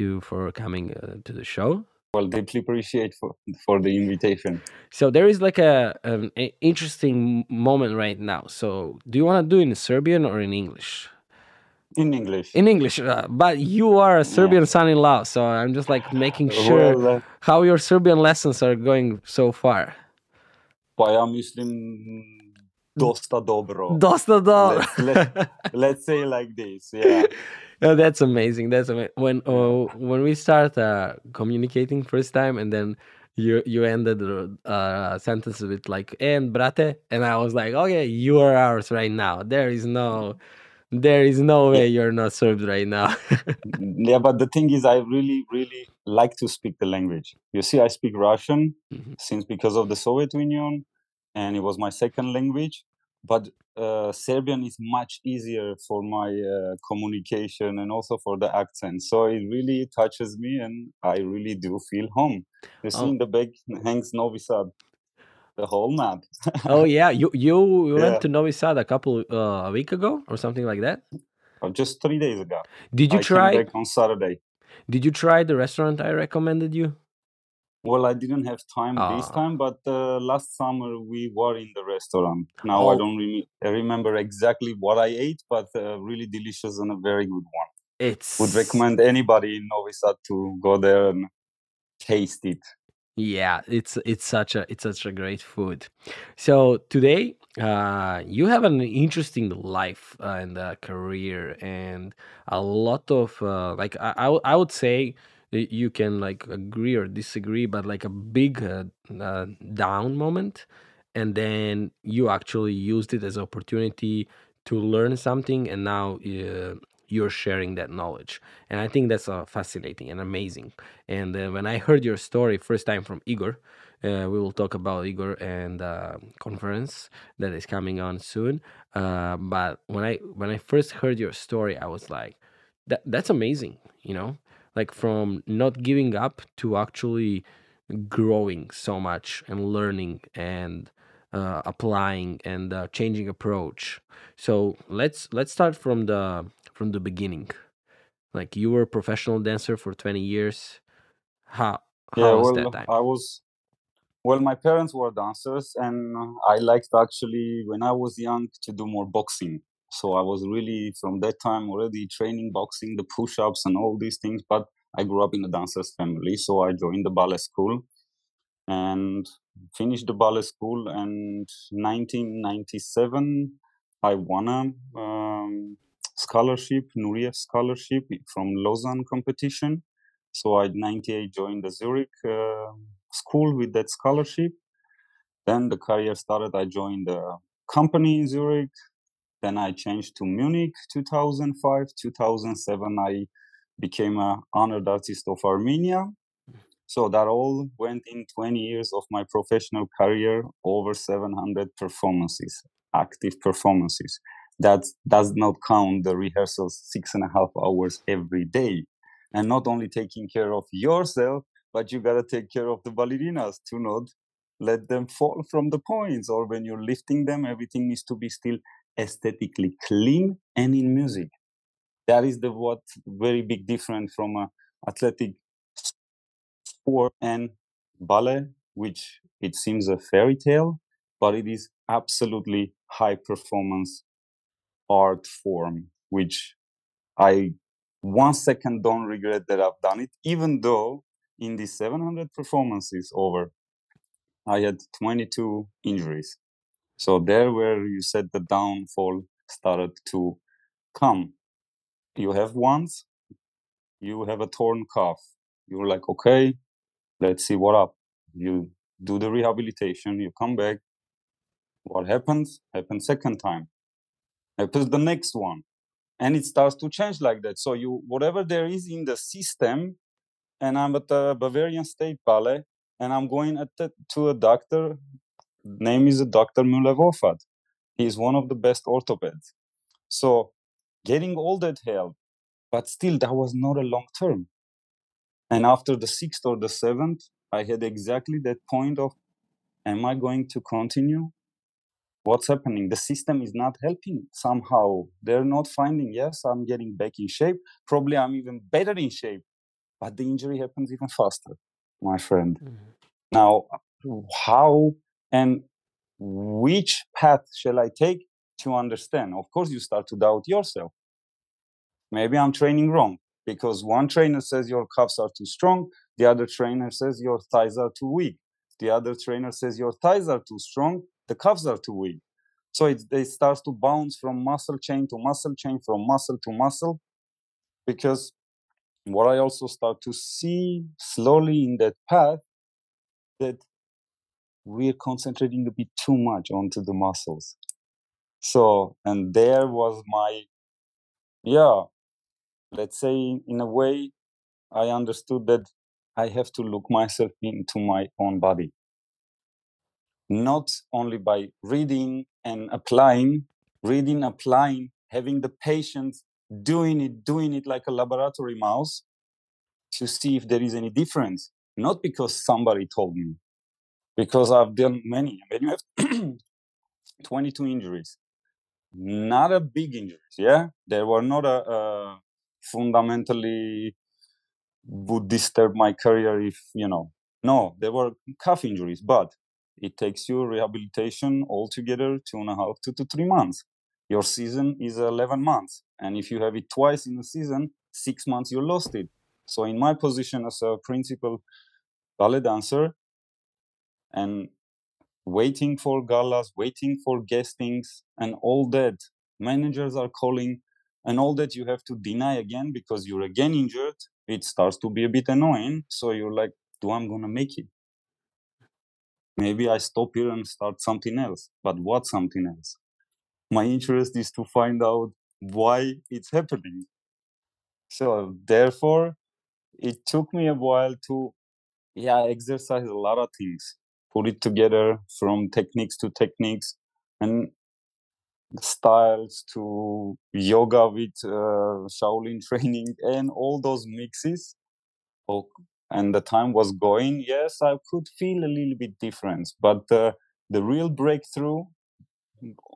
you for coming uh, to the show. Well, deeply appreciate for for the invitation. So there is like a an interesting moment right now. So do you want to do in Serbian or in English? In English. In English, uh, but you are a Yeah. Serbian son-in-law, so I'm just like making sure Well, uh, how your Serbian lessons are going so far. pa ja mislim dosta dobro. Dosta dobro. Let's, let, let's say like this. Yeah. Yeah, that's amazing. That's amazing. When uh, when we start uh, communicating first time, and then you you ended the uh, sentence with like "and brate," and I was like, okay, you are ours right now. There is no, there is no way you're not served right now. Yeah, but the thing is, I really, really like to speak the language. You see, I speak Russian Mhm. since because of the Soviet Union, and it was my second language. But uh, Serbian is much easier for my uh, communication and also for the accent. So it really touches me, and I really do feel home. You see, Oh. in the back hangs Novi Sad, the whole map. oh yeah, you you Yeah. went to Novi Sad a couple uh, a week ago or something like that. Uh, Just three days ago. Did you I try? on Saturday. Did you try the restaurant I recommended you? Well, I didn't have time this Ah. time, but uh, last summer we were in the restaurant. Now I Oh. don't rem- I remember exactly what I ate, but uh, really delicious and a very good one. It's Would recommend anybody in Novi Sad to go there and taste it. Yeah, it's it's such a it's such a great food. So today, uh, you have an interesting life uh, and uh, career, and a lot of uh, like I I would I would say you can like agree or disagree, but like a big uh, uh, down moment, and then you actually used it as opportunity to learn something, and now uh, you're sharing that knowledge, and I think that's uh, fascinating and amazing. And uh, when I heard your story first time from Igor, uh, we will talk about Igor and uh, conference that is coming on soon. Uh, but when I when I first heard your story, I was like, that that's amazing. You know, like from not giving up to actually growing so much and learning and uh, applying and uh, changing approach. So let's let's start from the from the beginning. Like you were a professional dancer for 20 years. How Yeah, was well, that time? I was well. My parents were dancers, and I liked actually when I was young to do more boxing. So I was really from that time already training boxing, the push-ups and all these things. But I grew up in a dancers family, so I joined the ballet school and finished the ballet school. And 1997, I won a um, scholarship, Nureyev scholarship from Lausanne competition. So I 98 joined the Zurich uh, school with that scholarship. Then the career started. I joined the company in Zurich. Then I changed to Munich 2005. 2007, I became an honored artist of Armenia. So that all went in 20 years of my professional career, over 700 performances, active performances. That does not count the rehearsals, six and a half hours every day. And not only taking care of yourself, but you gotta take care of the ballerinas to not let them fall from the points. Or when you're lifting them, everything needs to be still aesthetically clean and in music. That is the what very big difference from a athletic sport and ballet, which it seems a fairy tale, but it is absolutely high performance art form, which I one second don't regret that I've done it, even though in the 700 performances over, I had 22 injuries. So there where you said the downfall started to come. You have once, you have a torn calf. You're like, okay, let's see what up. You do the rehabilitation, you come back. What happens? Happens second time. Happens the next one. And it starts to change like that. So you whatever there is in the system, and I'm at the Bavarian State Ballet, and I'm going at the, to a doctor. Name is Dr. Müller He is one of the best orthopeds. So getting all that help, but still that was not a long term. And after the sixth or the seventh, I had exactly that point of, am I going to continue? What's happening? The system is not helping somehow. They're not finding, yes, I'm getting back in shape. Probably I'm even better in shape but the injury happens even faster, my friend. Mhm. Now, how and which path shall I take to understand? Of course, you start to doubt yourself. Maybe I'm training wrong because one trainer says your calves are too strong, the other trainer says your thighs are too weak, the other trainer says your thighs are too strong, the calves are too weak. So it, it starts to bounce from muscle chain to muscle chain, from muscle to muscle, because what I also start to see slowly in that path that we're concentrating a bit too much onto the muscles. So, and there was my, yeah, let's say in a way, I understood that I have to look myself into my own body. Not only by reading and applying, reading, applying, having the patience, doing it, doing it like a laboratory mouse to see if there is any difference. Not because somebody told me, because I've done many. When you have 22 injuries, not a big injuries, yeah? They were not a, a fundamentally would disturb my career if, you know, no, they were calf injuries, but it takes you rehabilitation altogether two and a half to, to three months. Your season is 11 months. And if you have it twice in a season, six months you lost it. So in my position as a principal ballet dancer and waiting for galas, waiting for guestings and all that, managers are calling and all that you have to deny again because you're again injured, it starts to be a bit annoying. So you're like, do I'm gonna make it? Maybe I stop here and start something else. But what something else? My interest is to find out why it's happening. So therefore, it took me a while to, yeah, exercise a lot of things, put it together from techniques to techniques and styles to yoga with uh, Shaolin training and all those mixes. Oh, and the time was going. Yes, I could feel a little bit difference, but uh, the real breakthrough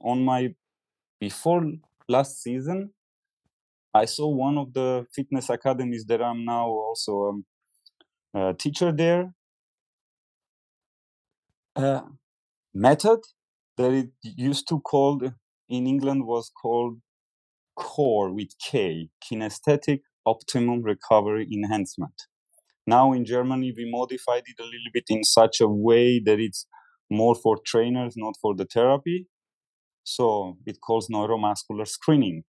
on my before last season, I saw one of the fitness academies that I'm now also um, a teacher there. Uh, method that it used to called in England was called CORE with K, Kinesthetic Optimum Recovery Enhancement. Now in Germany, we modified it a little bit in such a way that it's more for trainers, not for the therapy. So it calls neuromuscular screening.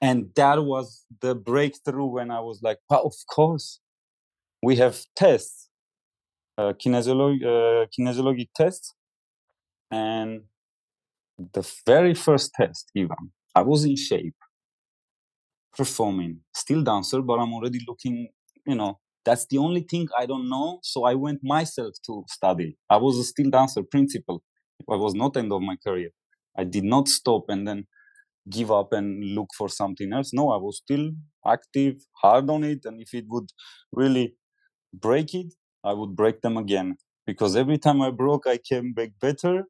And that was the breakthrough when I was like, well, of course, we have tests, uh, kinesiolog- uh, kinesiologic tests. And the very first test, even, I was in shape, performing, still dancer, but I'm already looking, you know, that's the only thing I don't know. So I went myself to study. I was a still dancer principal. I was not end of my career. I did not stop and then give up and look for something else. No, I was still active, hard on it. And if it would really break it, I would break them again. Because every time I broke, I came back better.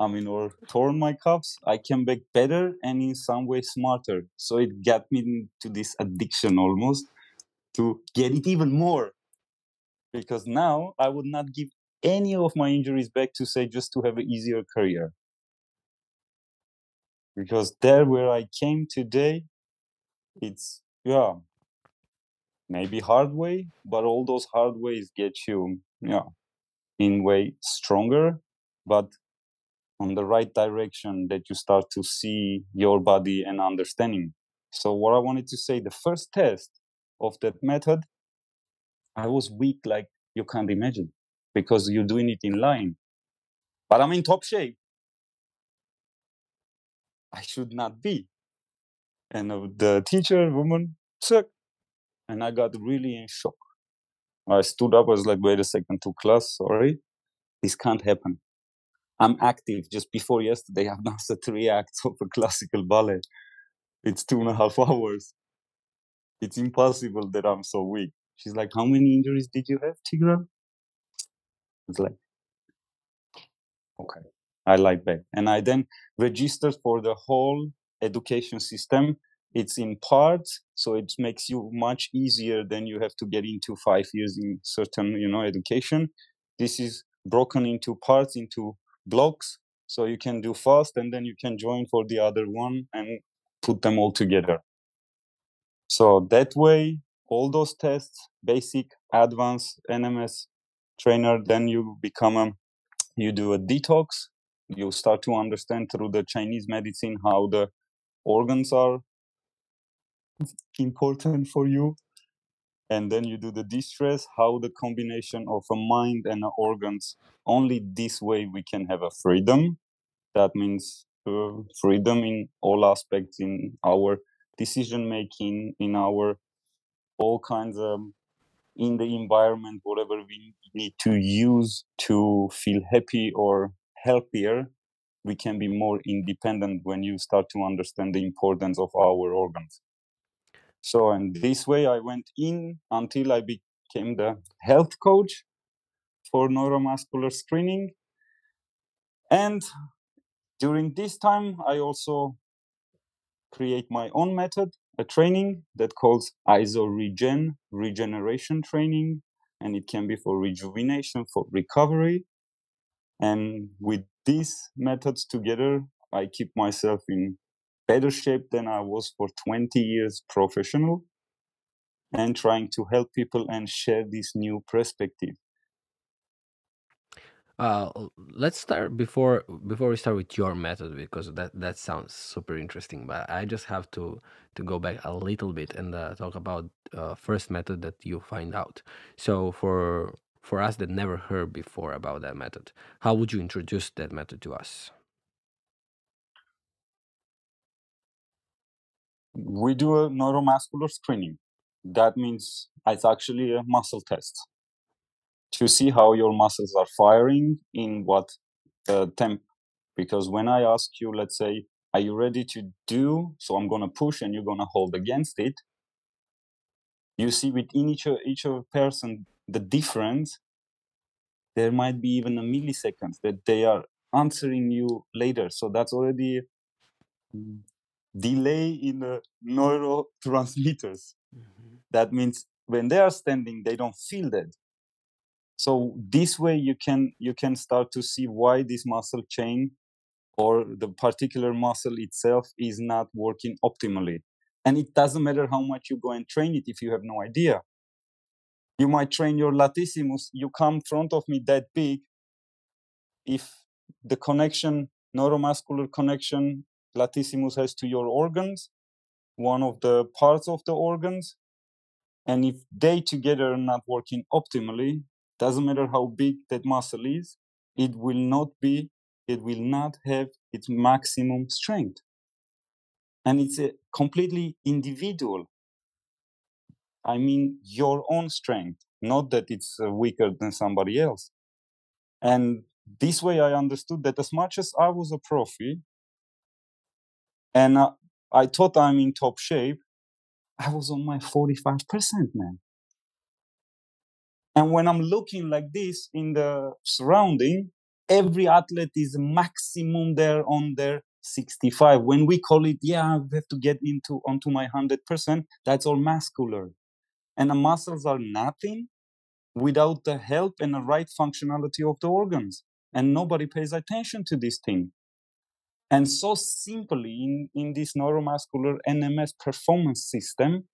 I mean, or torn my cuffs, I came back better and in some way smarter. So it got me into this addiction almost to get it even more. Because now I would not give any of my injuries back to say just to have an easier career. Because there where I came today, it's yeah, maybe hard way, but all those hard ways get you yeah, in way stronger, but on the right direction that you start to see your body and understanding. So what I wanted to say, the first test of that method, I was weak like you can't imagine because you're doing it in line. But I'm in top shape. I should not be. And uh, the teacher, woman, took, and I got really in shock. I stood up, I was like, wait a second, to class, sorry, this can't happen. I'm active. Just before yesterday, I've danced three acts of a classical ballet. It's two and a half hours. It's impossible that I'm so weak. She's like, how many injuries did you have, Tigran? It's like, okay, I like that. And I then registered for the whole education system it's in parts so it makes you much easier than you have to get into five years in certain you know education. This is broken into parts into blocks so you can do fast and then you can join for the other one and put them all together. So that way all those tests basic advanced nms trainer then you become a you do a detox. You start to understand through the chinese medicine how the organs are important for you and then you do the distress how the combination of a mind and a organs only this way we can have a freedom. That means uh, freedom in all aspects in our decision making in our all kinds of in the environment whatever we need to use to feel happy or healthier we can be more independent when you start to understand the importance of our organs so, and this way I went in until I became the health coach for neuromuscular screening. And during this time, I also create my own method, a training that calls ISO Regen, regeneration training, and it can be for rejuvenation, for recovery. And with these methods together, I keep myself in better shape than I was for 20 years professional and trying to help people and share this new perspective. Uh, let's start before before we start with your method because that that sounds super interesting. But I just have to to go back a little bit and uh, talk about uh, first method that you find out. So for for us that never heard before about that method, how would you introduce that method to us? We do a neuromuscular screening. That means it's actually a muscle test to see how your muscles are firing in what uh, temp. Because when I ask you, let's say, are you ready to do? So I'm going to push and you're going to hold against it. You see within each, each of person the difference. There might be even a millisecond that they are answering you later. So that's already delay in the neurotransmitters. Mm-hmm. That means when they are standing, they don't feel that. So this way you can you can start to see why this muscle chain or the particular muscle itself is not working optimally. And it doesn't matter how much you go and train it if you have no idea. You might train your latissimus, you come front of me that big. If the connection, neuromuscular connection latissimus has to your organs, one of the parts of the organs. And if they together are not working optimally, doesn't matter how big that muscle is, it will not be, it will not have its maximum strength. And it's a completely individual. I mean, your own strength, not that it's uh, weaker than somebody else. And this way I understood that as much as I was a profi, and uh, I thought I'm in top shape. I was on my 45%, man. And when I'm looking like this in the surrounding, every athlete is maximum there on their 65. When we call it, yeah, I have to get into onto my 100%, that's all muscular. And the muscles are nothing without the help and the right functionality of the organs. And nobody pays attention to this thing and so simply in, in this neuromuscular NMS performance system,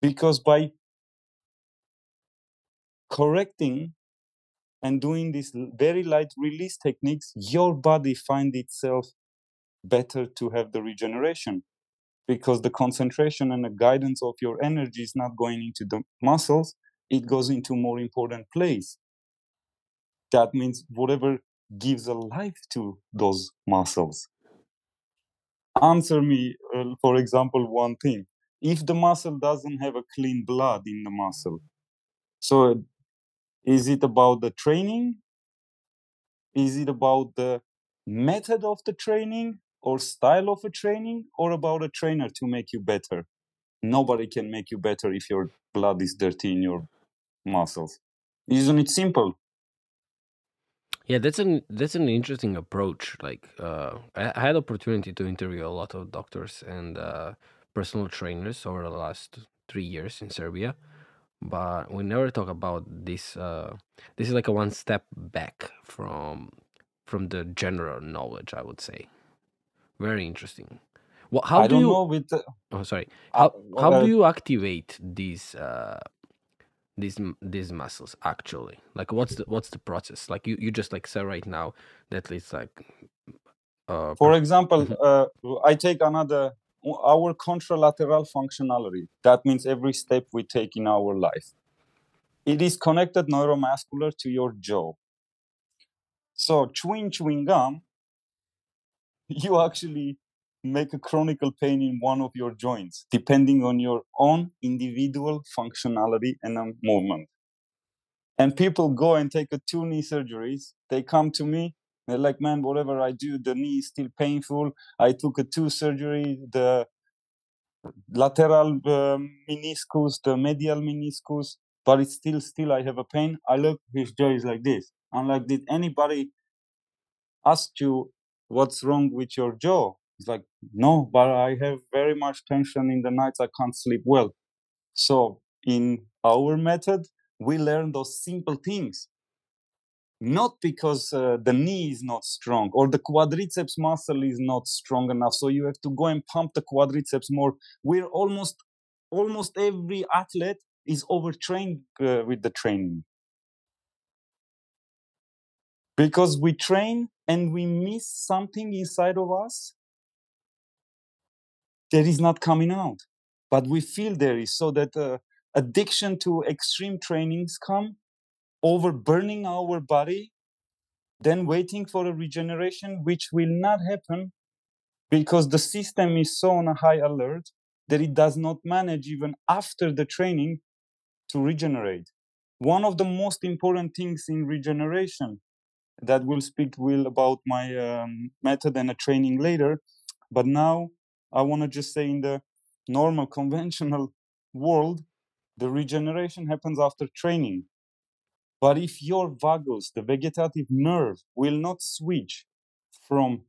because by correcting and doing these very light release techniques, your body find itself better to have the regeneration because the concentration and the guidance of your energy is not going into the muscles, it goes into more important place. That means whatever gives a life to those muscles answer me, uh, for example, one thing. If the muscle doesn't have a clean blood in the muscle, so is it about the training? Is it about the method of the training or style of a training or about a trainer to make you better? Nobody can make you better if your blood is dirty in your muscles. Isn't it simple? Yeah, that's an that's an interesting approach. Like, uh, I, I had opportunity to interview a lot of doctors, and uh, personal trainers over the last three years in Serbia, but we never talk about this. Uh, this is like a one step back from from the general knowledge, I would say. Very interesting. Well, how I do don't you? know with Oh, sorry. uh, How how do you activate these uh these these muscles actually? Like, what's the what's the process? Like, you you just like say right now that it's like uh for example, Mhm. uh, I take another our contralateral functionality. That means every step we take in our life. It is connected neuromuscular to your jaw. So chewing chewing gum, you actually make a chronical pain in one of your joints, depending on your own individual functionality and um, movement. And people go and take a two knee surgeries. They come to me. They're like, man, whatever I do, the knee is still painful. I took a two surgery, the lateral um, meniscus, the medial meniscus, but it's still, still I have a pain. I look, his jaw is like this. I'm like, did anybody ask you what's wrong with your jaw? It's like, no, but I have very much tension in the nights. I can't sleep well. So in our method, we learn those simple things. Not because uh, the knee is not strong or the quadriceps muscle is not strong enough, so you have to go and pump the quadriceps more. We're almost, almost every athlete is overtrained uh, with the training because we train and we miss something inside of us that is not coming out but we feel there is so that uh, addiction to extreme trainings come over burning our body then waiting for a regeneration which will not happen because the system is so on a high alert that it does not manage even after the training to regenerate. One of the most important things in regeneration that will speak will about my um, method and a training later but now i want to just say in the normal conventional world the regeneration happens after training but if your vagus the vegetative nerve will not switch from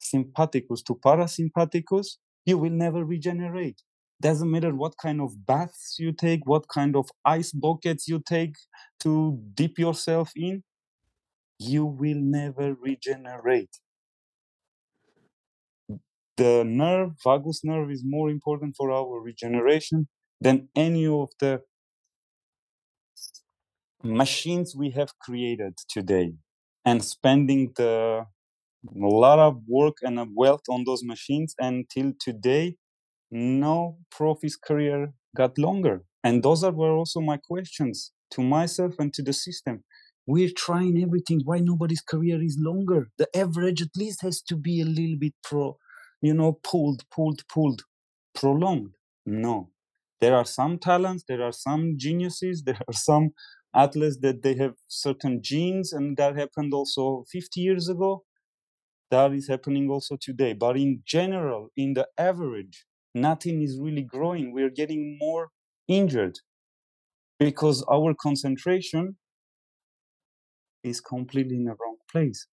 sympathicus to parasympathicus you will never regenerate doesn't matter what kind of baths you take what kind of ice buckets you take to dip yourself in you will never regenerate. The nerve, vagus nerve, is more important for our regeneration than any of the machines we have created today. And spending the a lot of work and a wealth on those machines until today, no profi's career got longer. And those are were also my questions to myself and to the system. We're trying everything. Why nobody's career is longer? The average at least has to be a little bit pro, you know, pulled, pulled, pulled, prolonged. No. There are some talents, there are some geniuses, there are some athletes that they have certain genes, and that happened also 50 years ago. That is happening also today. But in general, in the average, nothing is really growing. We're getting more injured because our concentration is completely in the wrong place.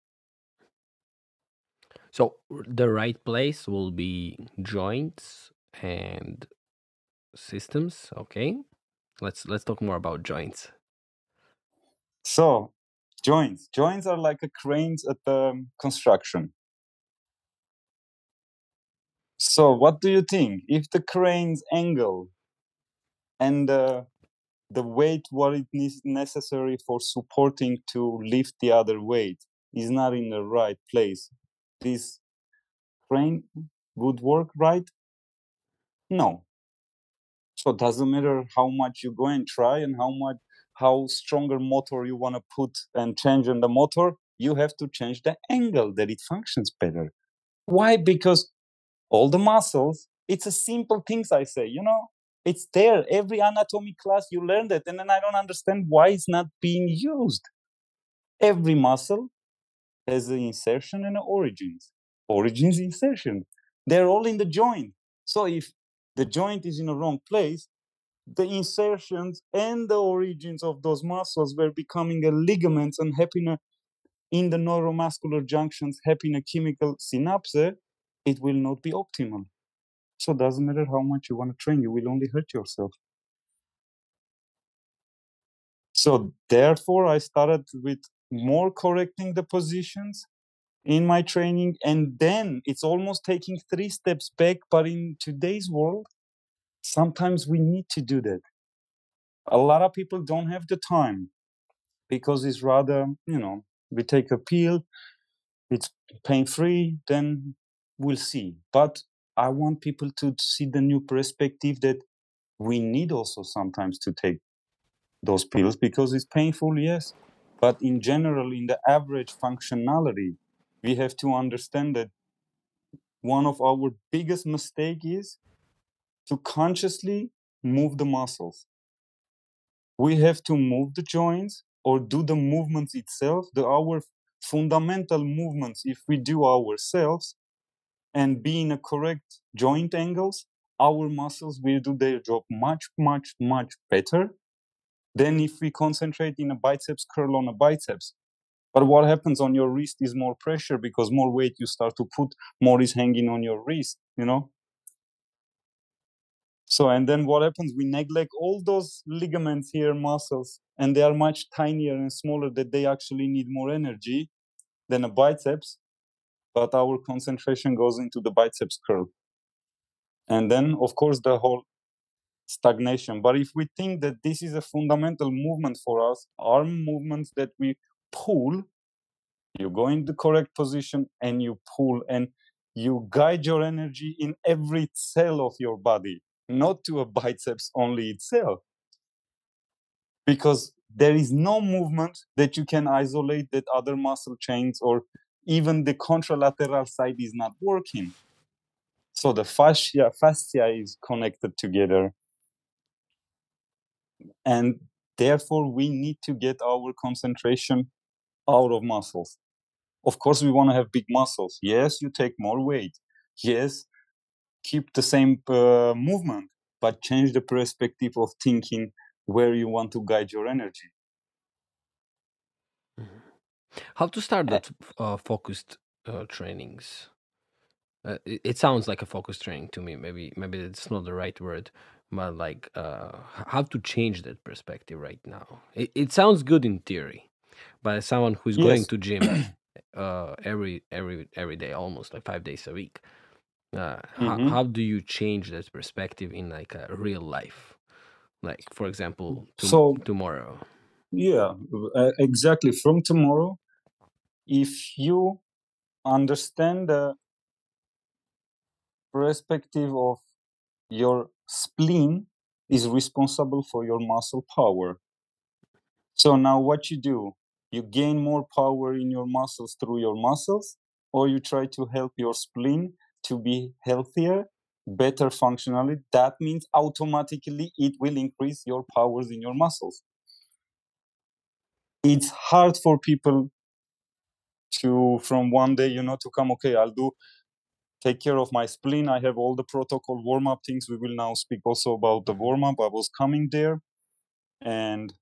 So the right place will be joints and systems. Okay, let's let's talk more about joints. So, joints. Joints are like a cranes at the construction. So, what do you think? If the crane's angle and uh, the weight what it is necessary for supporting to lift the other weight is not in the right place, this crane would work right? No. So it doesn't matter how much you go and try and how much how stronger motor you want to put and change in the motor, you have to change the angle that it functions better. Why? Because all the muscles, it's a simple things I say, you know, it's there. Every anatomy class you learned it, and then I don't understand why it's not being used. Every muscle has an insertion and an origins. Origins, insertion. They're all in the joint. So if the joint is in the wrong place, the insertions and the origins of those muscles were becoming a ligaments and a, in the neuromuscular junctions having a chemical synapse, it will not be optimal. So it doesn't matter how much you want to train, you will only hurt yourself. So therefore, I started with more correcting the positions in my training, and then it's almost taking three steps back. But in today's world, sometimes we need to do that. A lot of people don't have the time because it's rather, you know, we take a pill, it's pain free, then we'll see. But I want people to see the new perspective that we need also sometimes to take those pills because it's painful, yes. But in general, in the average functionality, we have to understand that one of our biggest mistake is to consciously move the muscles. We have to move the joints or do the movements itself, the our fundamental movements, if we do ourselves and be in a correct joint angles, our muscles will do their job much, much, much better than if we concentrate in a biceps curl on a biceps. But what happens on your wrist is more pressure because more weight you start to put, more is hanging on your wrist, you know? So, and then what happens? We neglect all those ligaments here, muscles, and they are much tinier and smaller that they actually need more energy than a biceps. But our concentration goes into the biceps curl. And then, of course, the whole stagnation. But if we think that this is a fundamental movement for us, arm movements that we pull, you go in the correct position and you pull and you guide your energy in every cell of your body not to a biceps only itself. Because there is no movement that you can isolate that other muscle chains or even the contralateral side is not working. So the fascia, fascia is connected together. And therefore, we need to get our concentration out of muscles. Of course, we want to have big muscles. Yes, you take more weight. Yes, keep the same uh, movement, but change the perspective of thinking where you want to guide your energy. Mm-hmm. How to start that uh, focused uh, trainings? Uh, it, it sounds like a focus training to me. Maybe maybe it's not the right word, but like uh, how to change that perspective right now. It, it sounds good in theory, but as someone who's going Yes. to gym uh, every every every day, almost like five days a week, uh, how, hmm how do you change that perspective in like a real life? Like for example, to, So, tomorrow. yeah, uh, exactly. From tomorrow, if you understand the perspective of your spleen is responsible for your muscle power. So now what you do, you gain more power in your muscles through your muscles, or you try to help your spleen to be healthier, better functionally. That means automatically it will increase your powers in your muscles. It's hard for people to, from one day, you know, to come, okay, I'll do take care of my spleen. I have all the protocol warm up things. We will now speak also about the warm up. I was coming there and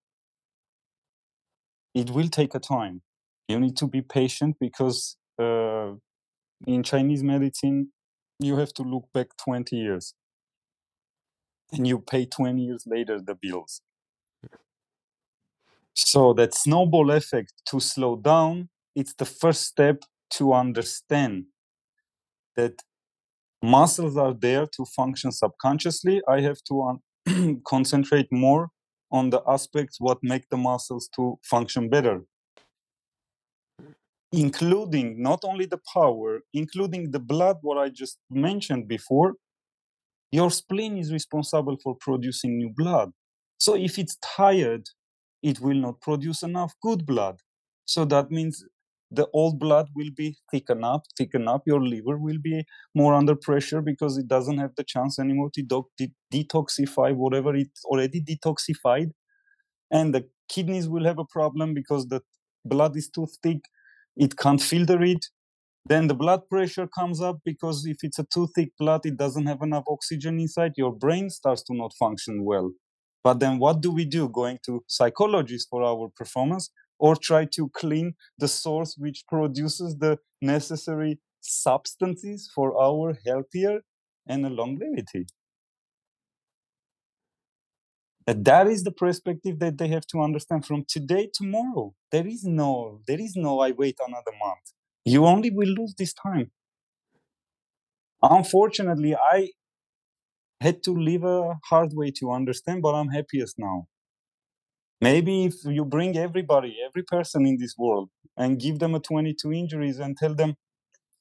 it will take a time. You need to be patient because uh, in Chinese medicine, you have to look back 20 years and you pay 20 years later the bills. So that snowball effect to slow down, it's the first step to understand that muscles are there to function subconsciously. I have to un- um, concentrate more on the aspects what make the muscles to function better. Including not only the power including the blood what i just mentioned before your spleen is responsible for producing new blood. So if it's tired it will not produce enough good blood. So that means the old blood will be thicken up thicken up your liver will be more under pressure because it doesn't have the chance anymore to de- detoxify whatever it's already detoxified. And the kidneys will have a problem because the blood is too thick it can't filter it. Then the blood pressure comes up because if it's a too thick blood it doesn't have enough oxygen inside your brain starts to not function well. But then what do we do? Going to psychologists for our performance or try to clean the source which produces the necessary substances for our healthier and longevity. And that is the perspective that they have to understand from today tomorrow. There is no, there is no I wait another month. You only will lose this time. Unfortunately, I had to live a hard way to understand, but I'm happiest now. Maybe if you bring everybody, every person in this world, and give them a 22 injuries and tell them,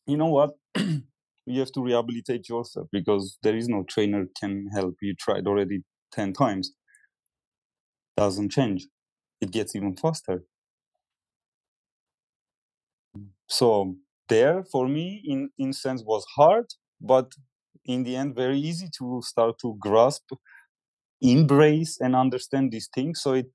you know what, you have to rehabilitate yourself because there is no trainer can help. You tried already 10 times. Doesn't change. It gets even faster. So there for me in in sense was hard, but in the end very easy to start to grasp embrace and understand these things so it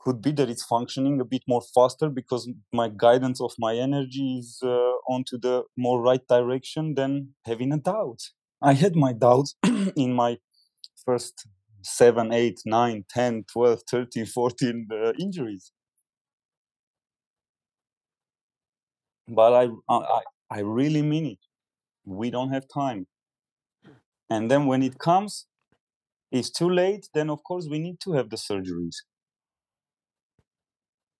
could be that it's functioning a bit more faster because my guidance of my energy is uh, onto the more right direction than having a doubt. I had my doubts in my first 7 8 9 10 12 13 14 uh, injuries. But I, I i really mean it. We don't have time. And then when it comes, it's too late, then of course we need to have the surgeries.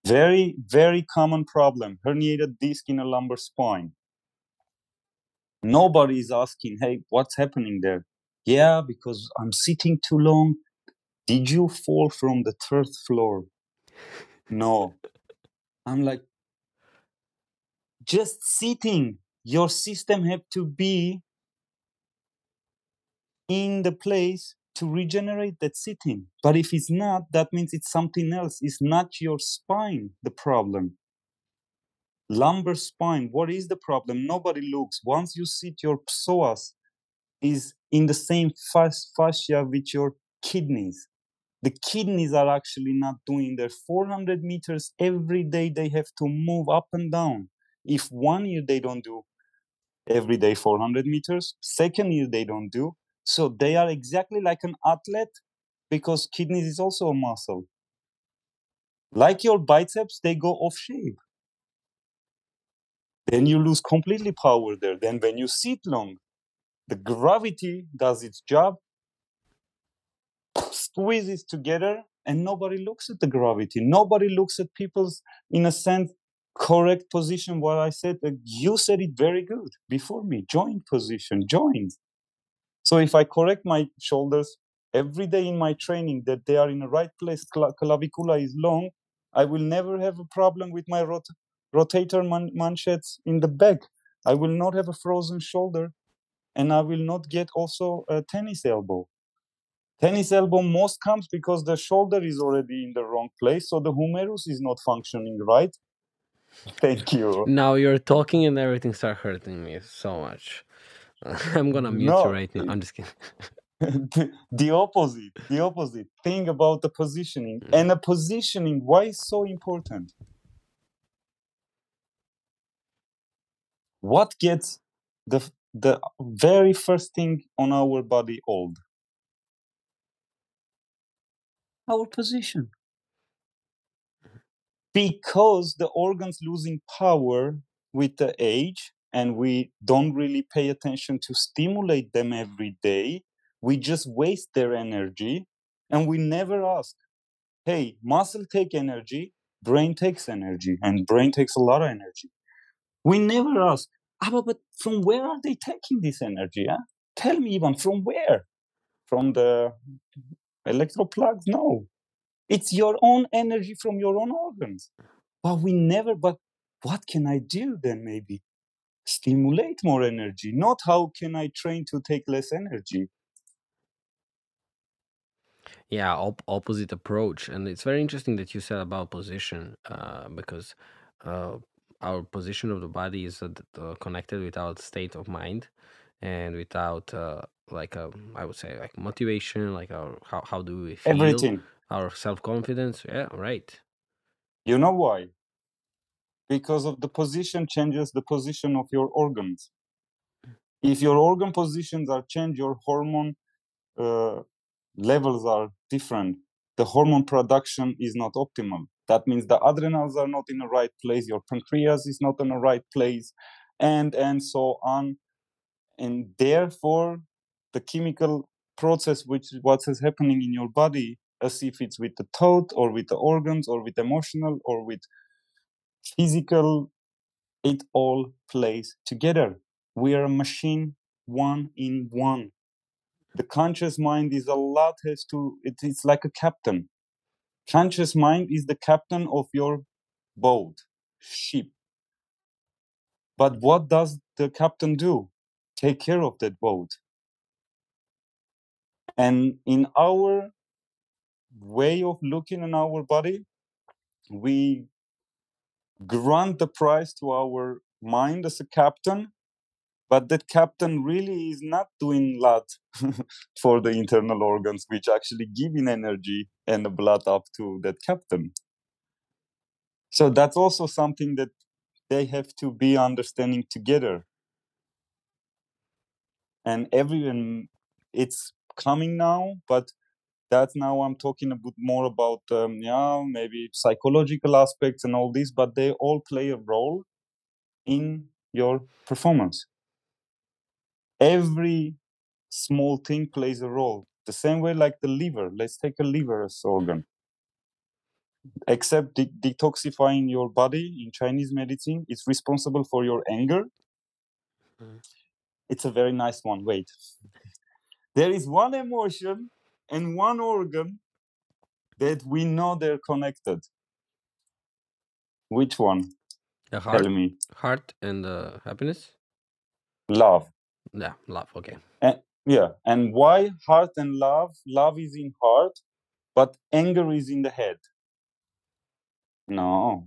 Very, very common problem herniated disc in a lumbar spine. Nobody is asking, hey, what's happening there? Yeah, because I'm sitting too long. Did you fall from the third floor? No. I'm like, just sitting, your system have to be in the place to regenerate that sitting. But if it's not, that means it's something else. It's not your spine the problem. Lumbar spine, what is the problem? Nobody looks. Once you sit, your psoas is in the same fascia with your kidneys. The kidneys are actually not doing their 400 meters every day. They have to move up and down. If one year they don't do every day 400 meters, second year they don't do, so they are exactly like an athlete because kidneys is also a muscle. Like your biceps, they go off shape. Then you lose completely power there. Then when you sit long, the gravity does its job, squeezes together, and nobody looks at the gravity. Nobody looks at people's, in a sense, correct position. What I said, uh, you said it very good before me. Joint position, joint. So if I correct my shoulders every day in my training that they are in the right place, clavicula is long, I will never have a problem with my rot- rotator man- manchettes in the back. I will not have a frozen shoulder, and I will not get also a tennis elbow. Tennis elbow most comes because the shoulder is already in the wrong place, so the humerus is not functioning right. Thank you. Now you're talking and everything start hurting me so much. I'm gonna mute you right now. I'm just kidding. the, the opposite the opposite thing about the positioning Mm. and the positioning why is so important what gets the the very first thing on our body old our position because the organs losing power with the age and we don't really pay attention to stimulate them every day. We just waste their energy and we never ask hey muscle take energy brain takes energy and brain takes a lot of energy. We never ask ah, but, from where are they taking this energy huh? tell me even from where? From the electro plugs no. It's your own energy from your own organs. But we never but what can i do then maybe stimulate more energy not how can i train to take less energy. Yeah op- opposite approach and it's very interesting that you said about position uh, because uh, our position of the body is uh, uh, connected with our state of mind and without uh, like a, i would say like motivation like our how, how do we feel? Everything. Our self-confidence yeah right. You know why because of the position changes the position of your organs. If your organ positions are changed your hormone uh, levels are different. The hormone production is not optimal. That means the adrenals are not in the right place your pancreas is not in the right place and and so on. And therefore the chemical process which what is happening in your body as if it's with the thought or with the organs or with emotional or with physical it all plays together. We are a machine one in one. The conscious mind is a lot has to it, it's like a captain. Conscious mind is the captain of your boat ship. But what does the captain do? Take care of that boat. And in our way of looking in our body we grant the prize to our mind as a captain but that captain really is not doing a lot for the internal organs which actually giving energy and the blood up to that captain. So that's also something that they have to be understanding together. And everyone it's coming now but that's now i'm talking a bit more about um, yeah maybe psychological aspects and all this but they all play a role in your performance. Every small thing plays a role. The same way like the liver. Let's take a liver as organ. Except de- detoxifying your body in chinese medicine it's responsible for your anger. Mm. it's a very nice one. Wait. There is one emotion and one organ that we know they're connected. Which one? The heart, tell me. heart and uh, happiness. love. Yeah, love. Okay. and yeah and why heart and love? Love is in heart but anger is in the head. No.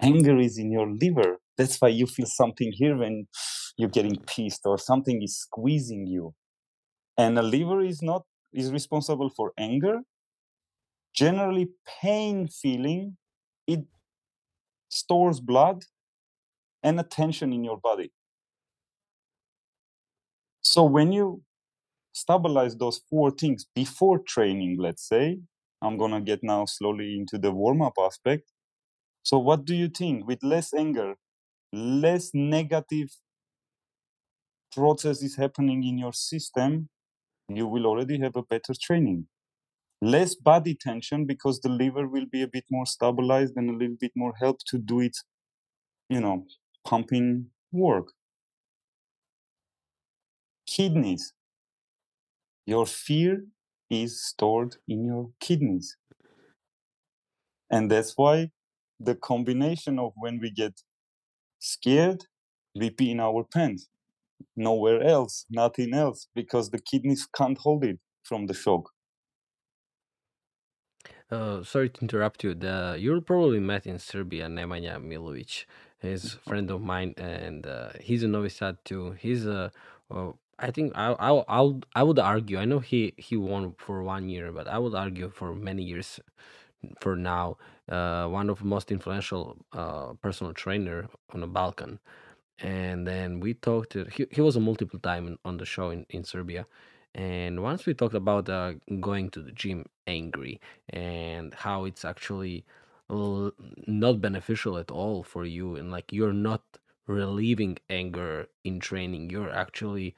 Anger is in your liver. That's why you feel something here when you're getting pissed or something is squeezing you. And the liver is not is responsible for anger. Generally pain feeling it stores blood and attention in your body. So when you stabilize those four things before training let's say i'm gonna get now slowly into the warm-up aspect. So what do you think? With less anger less negative process is happening in your system you will already have a better training. Less body tension because the liver will be a bit more stabilized and a little bit more help to do its you know pumping work. Kidneys. Your fear is stored in your kidneys. And that's why the combination of when we get scared we pee in our pants nowhere else nothing else because the kidneys can't hold it from the shock Uh, sorry to interrupt you. The you probably met in Serbia Nemanja Milovic. He's a friend of mine, and uh, he's a Novi Sad too. He's a, uh, I think I I I I would argue. I know he he won for one year, but I would argue for many years for now. Uh, one of the most influential uh, personal trainer on the Balkan. And then we talked. To, he he was a multiple time in- on the show in in Serbia, and once we talked about uh, going to the gym angry and how it's actually l- not beneficial at all for you and like you're not relieving anger in training you're actually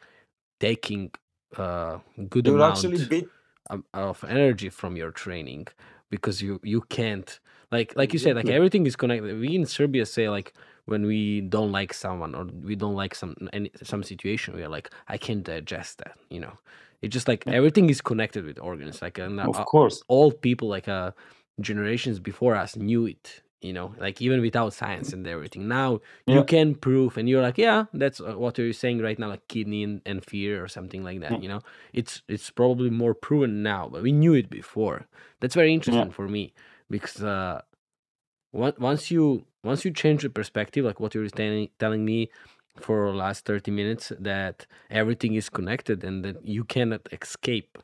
taking a good you're actually amount bit um, of energy from your training because you you can't like like you said like exactly everything is connected we in serbia say like when we don't like someone or we don't like some any some situation we are like i can't digest that you know? It's just like Yeah, everything is connected with organs like and of uh, course. all people like uh generations before us knew it you know? Like even without science and everything. Now you can prove and you're like yeah that's uh, what you're saying right now like kidney and, and fear or something like that yeah. you know? It's it's probably more proven now but we knew it before. That's very yeah. interesting for me because uh once you once you change the perspective like what you're telling telling me for the last 30 minutes that everything is connected and that you cannot escape.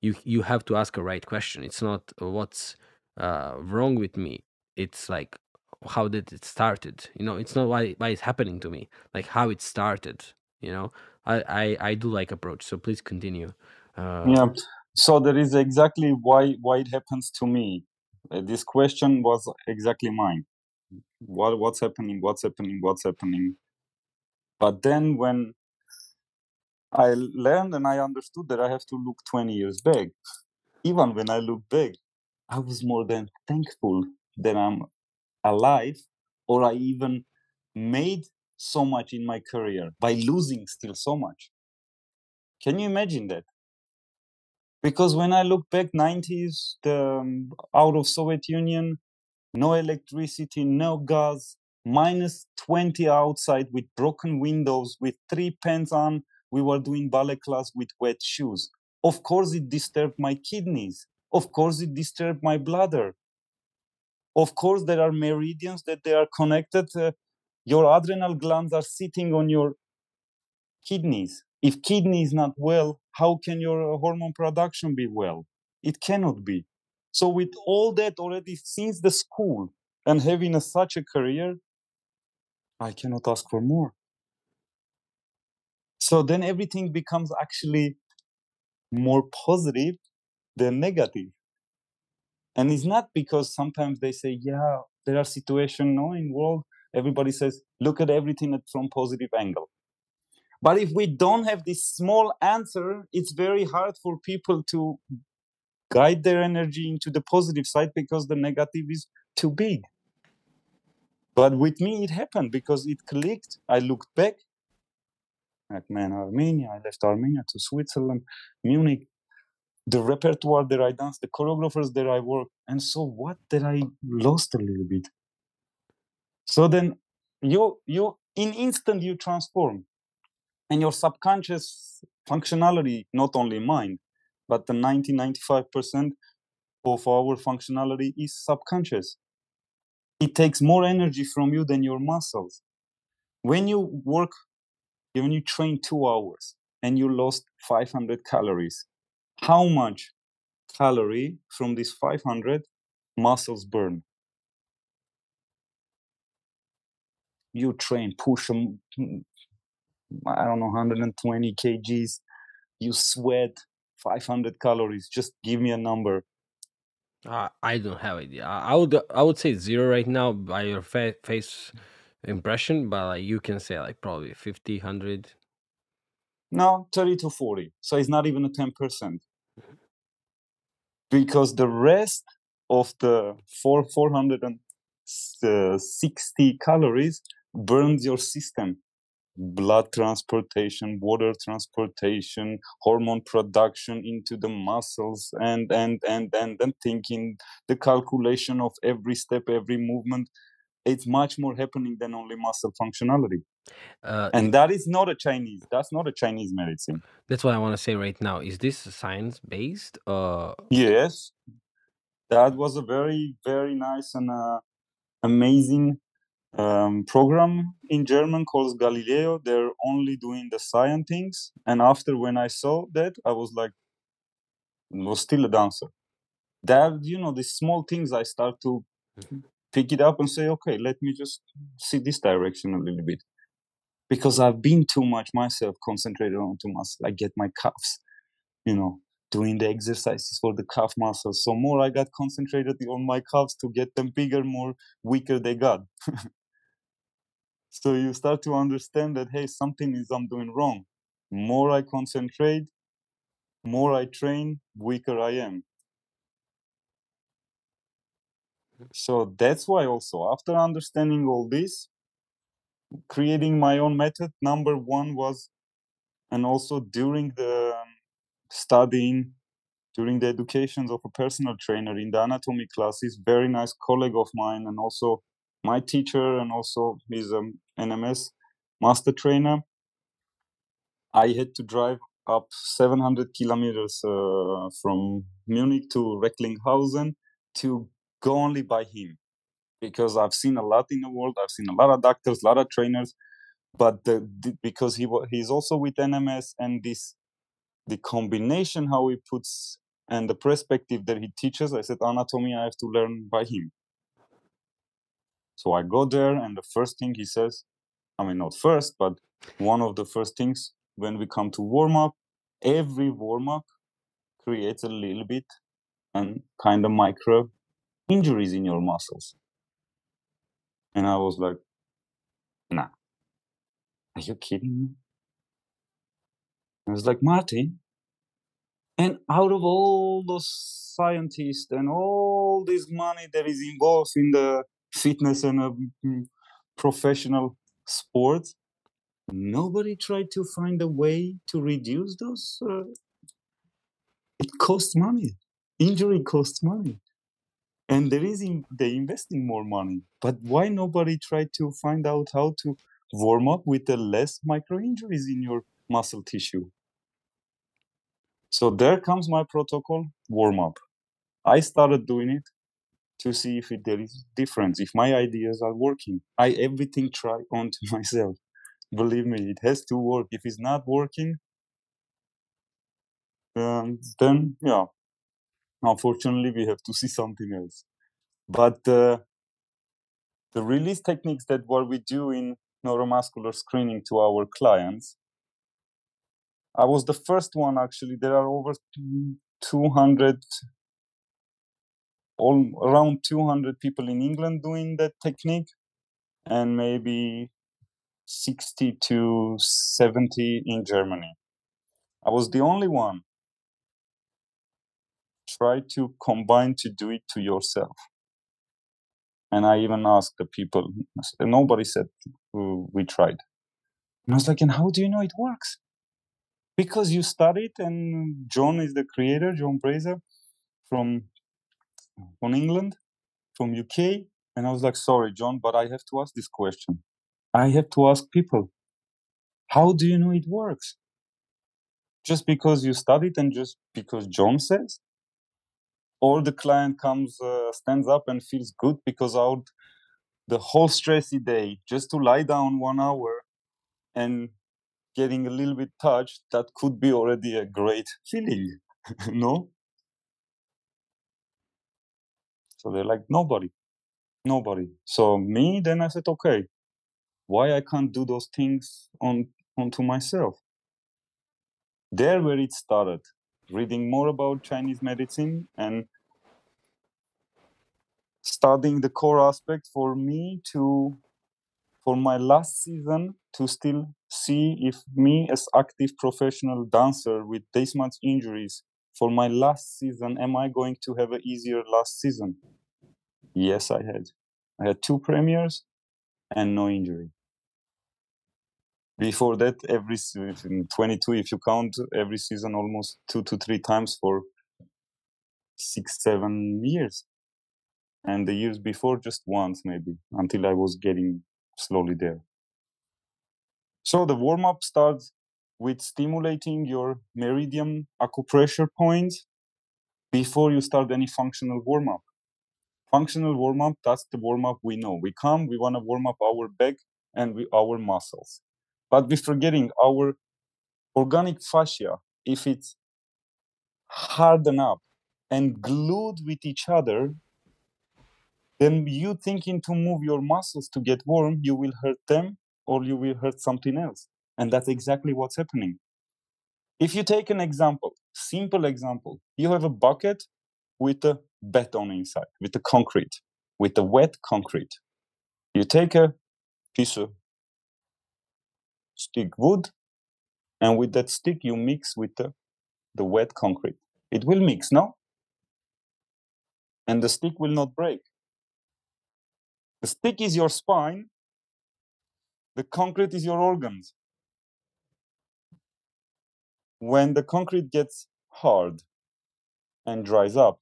You you have to ask a right question. It's not uh, what's uh wrong with me. It's like how did it started? You know it's not why why it's happening to me. Like how it started you know? I i, I do like approach so please continue. Uh yeah. So there is exactly why why it happens to me. Uh, this question was exactly mine what what's happening what's happening what's happening but then when I learned and I understood that I have to look 20 years back. Even when I look back, I was more than thankful that I'm alive or I even made so much in my career by losing still so much. Can you imagine that? Because when I look back 90s, the, um, out of Soviet Union, no electricity, no gas, minus 20 outside with broken windows, with three pants on, we were doing ballet class with wet shoes. Of course, it disturbed my kidneys. Of course, it disturbed my bladder. Of course, there are meridians that they are connected. Uh, your adrenal glands are sitting on your kidneys. If kidney is not well, how can your hormone production be well? It cannot be. So with all that already since the school and having a, such a career, I cannot ask for more. So then everything becomes actually more positive than negative. And it's not because sometimes they say, yeah, there are situations no, in world, everybody says, look at everything from positive angle. But if we don't have this small answer, it's very hard for people to guide their energy into the positive side because the negative is too big. But with me, it happened because it clicked. I looked back, like, man, Armenia, I left Armenia to Switzerland, Munich, the repertoire that I danced, the choreographers that I worked. And so what that I lost a little bit. So then you, you, in instant, you transform and your subconscious functionality, not only mind, but the 90 95% of our functionality is subconscious. It takes more energy from you than your muscles. When you work, when you train two hours and you lost 500 calories, how much calorie from these 500 muscles burn? You train, push them, I don't know, 120 kgs. You sweat 500 calories. Just give me a number. Uh, I don't have idea. I I would I would say zero right now by your fa- face impression, but like you can say like probably 50, 100. No, 30 to 40. So it's not even a 10%. Because the rest of the four, 460 calories burns your system blood transportation, water transportation, hormone production into the muscles, and and and and then thinking the calculation of every step, every movement. It's much more happening than only muscle functionality. Uh, And that is not a Chinese. That's not a Chinese medicine. that's what I want to say right now. Is this science based? Uh, Yes, that was a very very nice and uh, amazing um, program in German called Galileo. They're only doing the science things. And after when I saw that, I was like, was still a dancer. That you know, the small things I start to Mhm. pick it up and say, okay, let me just see this direction a little bit. Because I've been too much myself concentrated on too much. I get my calves, you know, doing the exercises for the calf muscles. So more I got concentrated on my calves to get them bigger, more weaker they got. So you start to understand that hey, something is I'm doing wrong. More I concentrate, more I train, weaker I am. So that's why also after understanding all this, creating my own method, number one was, and also during the um, studying, during the educations of a personal trainer in the anatomy classes, very nice colleague of mine, and also my teacher, and also he's um, NMS master trainer. I had to drive up 700 kilometers uh, from Munich to Recklinghausen to go only by him because I've seen a lot in the world. I've seen a lot of doctors, a lot of trainers, but the, the, because he he's also with NMS and this the combination how he puts and the perspective that he teaches, I said anatomy I have to learn by him. So I go there and the first thing he says, I mean not first, but one of the first things when we come to warm up, every warm up creates a little bit and kind of micro injuries in your muscles. And I was like, nah. Are you kidding me? I was like, Marty, and out of all those scientists and all this money that is involved in the fitness and uh, mm, professional sports, nobody tried to find a way to reduce those. Uh, it costs money. Injury costs money. And there is in, they investing more money. But why nobody tried to find out how to warm up with the less micro injuries in your muscle tissue? So there comes my protocol warm up. I started doing it to see if there is difference, if my ideas are working. I everything try onto myself. Believe me, it has to work. If it's not working, um, then yeah, unfortunately we have to see something else. But uh, the release techniques that what we do in neuromuscular screening to our clients I was the first one actually. There are over 200, all around 200 people in England doing that technique, and maybe 60 to 70 in Germany. I was the only one. Try to combine to do it to yourself. And I even asked the people, nobody said we tried. And I was like, and how do you know it works? because you studied and John is the creator, John Brazer from from England, from UK. And I was like, sorry, John, but I have to ask this question. I have to ask people, how do you know it works? Just because you studied and just because John says? Or the client comes, uh, stands up and feels good because out the whole stressy day just to lie down one hour and getting a little bit touched, that could be already a great feeling, no? So they're like, nobody, nobody. So me, then I said, okay, why I can't do those things on onto myself? There where it started, reading more about Chinese medicine and studying the core aspect for me to for my last season to still see if me as active professional dancer with this much injuries for my last season am i going to have an easier last season? Yes i had. I had two premieres and no injury. Before that every in 22 if you count every season almost two to three times for six seven years. And the years before just once maybe until i was getting slowly there. So the warm up starts with stimulating your meridian acupressure points before you start any functional warm up. Functional warm up, that's the warm up we know. We come, we want to warm up our back and we, our muscles. But we're forgetting our organic fascia, if it's hardened up and glued with each other, then you thinking to move your muscles to get warm, you will hurt them or you will hurt something else. And that's exactly what's happening. If you take an example, simple example, you have a bucket with a beton inside, with the concrete, with the wet concrete. You take a piece of stick wood, and with that stick you mix with the, the wet concrete. It will mix, no? And the stick will not break. The stick is your spine, the concrete is your organs. When the concrete gets hard and dries up,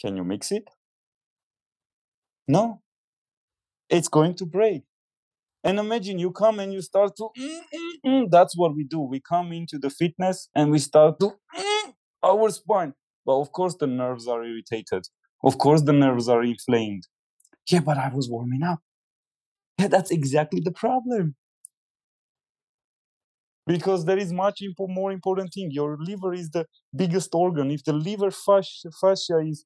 can you mix it? No. It's going to break. And imagine you come and you start to, mm, mm, mm. that's what we do. We come into the fitness and we start to mm, our spine. But of course, the nerves are irritated. Of course, the nerves are inflamed. Yeah, but I was warming up. Yeah, that's exactly the problem. Because there is much impo- more important thing. Your liver is the biggest organ. If the liver fascia, fascia is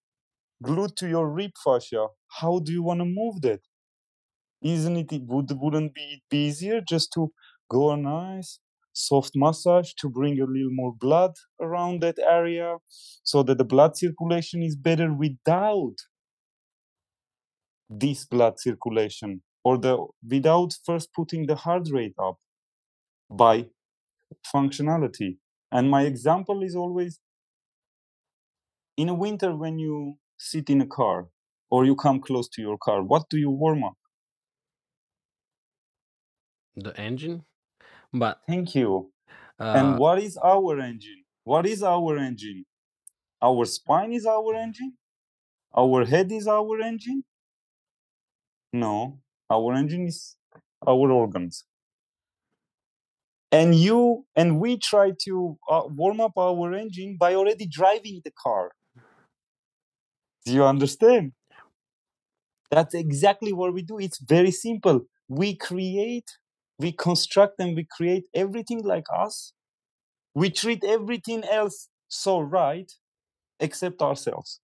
glued to your rib fascia, how do you want to move that? Isn't it, it would wouldn't be, be easier just to go a nice soft massage to bring a little more blood around that area so that the blood circulation is better without this blood circulation or the without first putting the heart rate up by functionality And my example is always in a winter when you sit in a car or you come close to your car, what do you warm up? The engine, but Thank you. And uh, what is our engine? What is our engine? Our spine is our engine? Our head is our engine? No, our engine is our organs. And you and we try to uh, warm up our engine by already driving the car. Do you understand? That's exactly what we do. It's very simple. We create, we construct, and we create everything like us. We treat everything else so right except ourselves.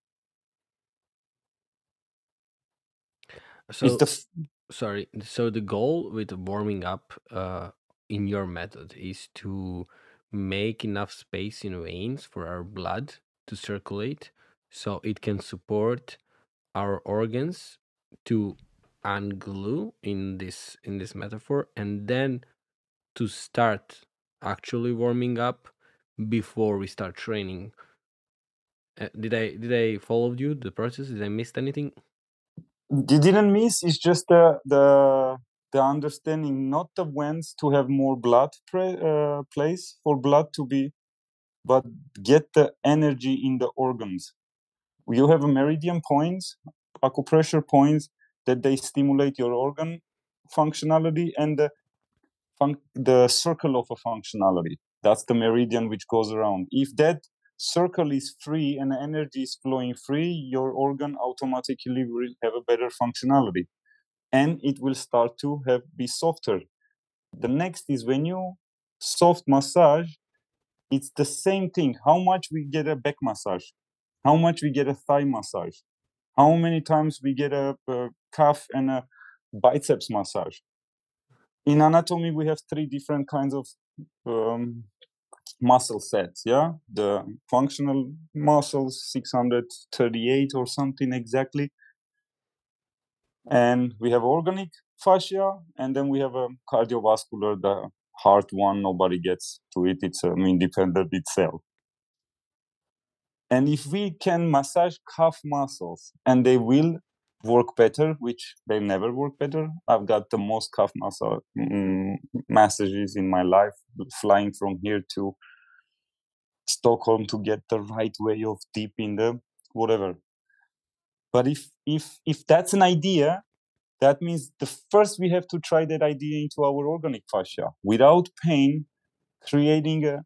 It's so the f- sorry. So the goal with warming up uh, in your method is to make enough space in veins for our blood to circulate, so it can support our organs to unglue in this in this metaphor, and then to start actually warming up before we start training. Uh, did I did I follow you the process? Did I miss anything? you didn't miss. It's just the the the understanding, not the whence to have more blood pre- uh, place for blood to be, but get the energy in the organs. You have a meridian points, acupressure points that they stimulate your organ functionality and the fun- the circle of a functionality. That's the meridian which goes around. If that circle is free and energy is flowing free, your organ automatically will have a better functionality and it will start to have be softer. The next is when you soft massage, it's the same thing. How much we get a back massage, how much we get a thigh massage, how many times we get a, a calf and a biceps massage. In anatomy, we have three different kinds of um, muscle sets. Yeah, the functional muscles, 638 or something exactly, and we have organic fascia, and then we have a cardiovascular, the heart one. Nobody gets to it; it's an independent itself. And if we can massage calf muscles, and they will work better, which they never work better. I've got the most calf muscle mm, massages in my life, flying from here to Stockholm to get the right way of deep in the whatever. But if if if that's an idea, that means the first we have to try that idea into our organic fascia without pain, creating a,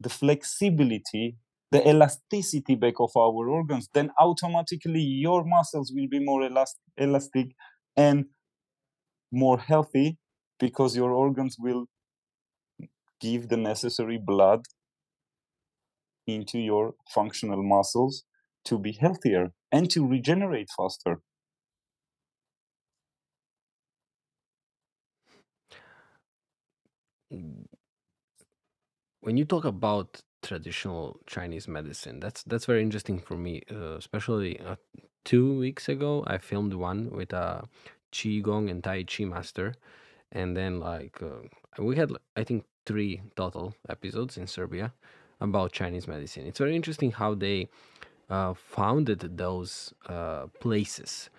the flexibility, the elasticity back of our organs. Then automatically your muscles will be more elast- elastic and more healthy because your organs will give the necessary blood into your functional muscles to be healthier and to regenerate faster. when you talk about traditional Chinese medicine, that's that's very interesting for me. Uh, especially uh, two weeks ago, I filmed one with a qigong and tai chi master, and then like uh, we had I think three total episodes in Serbia about Chinese medicine. It's very interesting how they uh, founded those uh, places.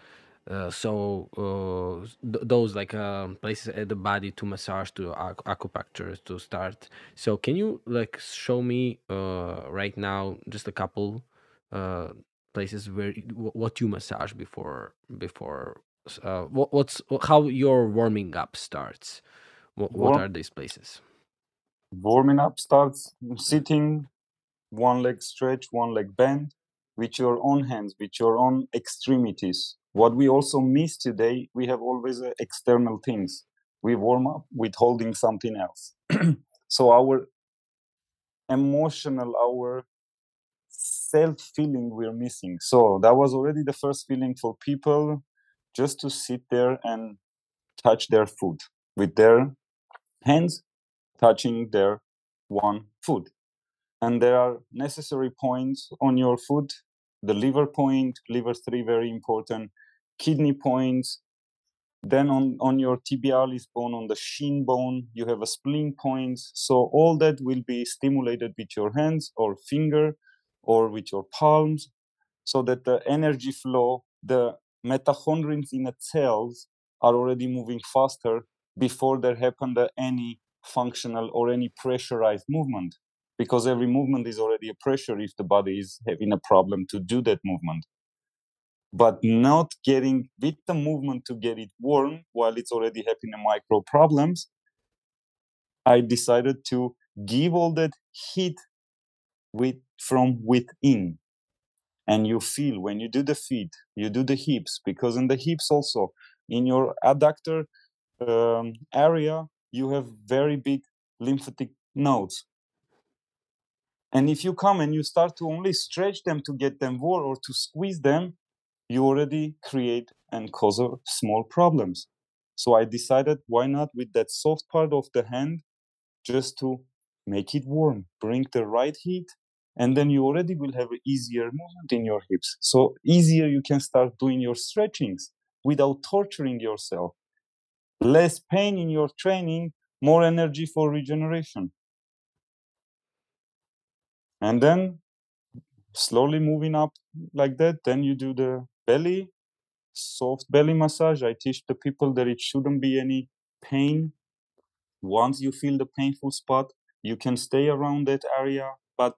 Uh, so uh, th- those like um, places at the body to massage to ac- acupuncture to start. So can you like show me uh, right now just a couple uh, places where what you massage before before uh, what, what's how your warming up starts? What, what are these places? Warming up starts sitting, one leg stretch, one leg bend, with your own hands, with your own extremities. What we also miss today, we have always uh, external things. We warm up with holding something else. so our emotional, our self feeling we're missing. So that was already the first feeling for people just to sit there and touch their food with their hands touching their one foot. And there are necessary points on your foot the liver point, liver three, very important, kidney points, then on, on your tibialis bone, on the shin bone, you have a spleen point. So all that will be stimulated with your hands or finger or with your palms so that the energy flow, the mitochondrions in the cells are already moving faster before there happened any functional or any pressurized movement because every movement is already a pressure if the body is having a problem to do that movement. But not getting with the movement to get it warm while it's already having a micro problems i decided to give all that heat with from within. And you feel when you do the feet you do the hips because in the hips also in your adductor um, area you have very big lymphatic nodes and if you come and you start to only stretch them to get them warm or to squeeze them you already create and cause small problems. So I decided why not with that soft part of the hand just to make it warm, bring the right heat, and then you already will have easier movement in your hips. So easier you can start doing your stretchings without torturing yourself. Less pain in your training, more energy for regeneration. And then slowly moving up like that, then you do the belly, soft belly massage. I teach the people that it shouldn't be any pain. Once you feel the painful spot, you can stay around that area, but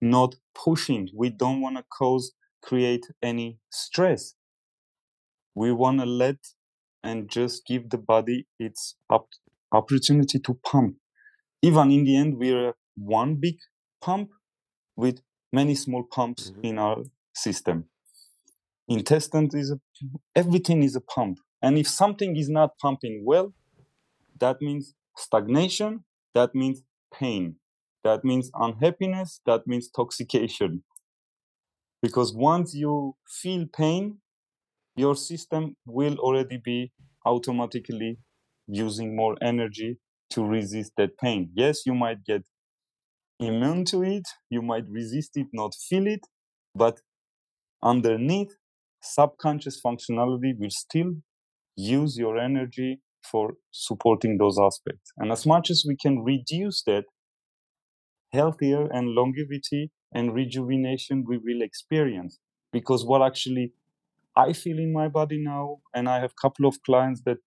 not pushing. We don't want to cause, create any stress. We want to let and just give the body its op- opportunity to pump. Even in the end, we're one big pump with many small pumps mm-hmm. in our system. Intestine is a, everything is a pump and if something is not pumping well that means stagnation that means pain that means unhappiness that means toxication. Because once you feel pain your system will already be automatically using more energy to resist that pain. Yes you might get immune to it you might resist it not feel it but underneath subconscious functionality will still use your energy for supporting those aspects. And as much as we can reduce that, healthier and longevity and rejuvenation we will experience. Because what actually I feel in my body now, and I have a couple of clients that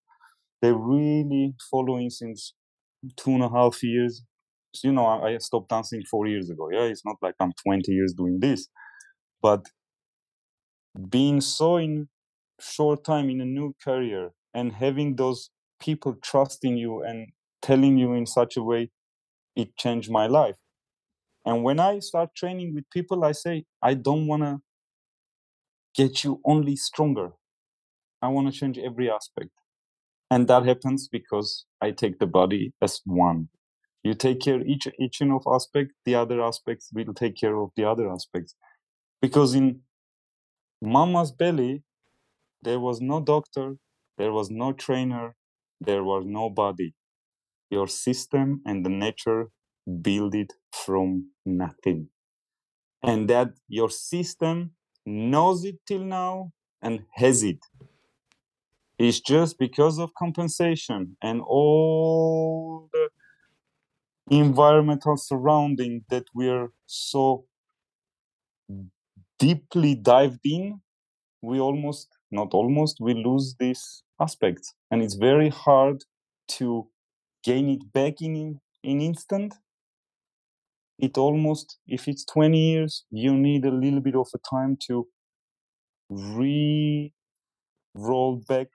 they're really following since two and a half years. You know, I stopped dancing four years ago. Yeah, it's not like I'm 20 years doing this, but being so in short time in a new career and having those people trusting you and telling you in such a way it changed my life. And when i start training with people i say i don't want to get you only stronger. I want to change every aspect. And that happens because i take the body as one you take care each each of aspect the other aspects will take care of the other aspects because in mama's belly, there was no doctor, there was no trainer, there was nobody. Your system and the nature build it from nothing. And that your system knows it till now and has it. It's just because of compensation and all the environmental surrounding that we're so deeply dived in, we almost, not almost, we lose this aspect. And it's very hard to gain it back in, in instant. It almost, if it's 20 years, you need a little bit of a time to re roll back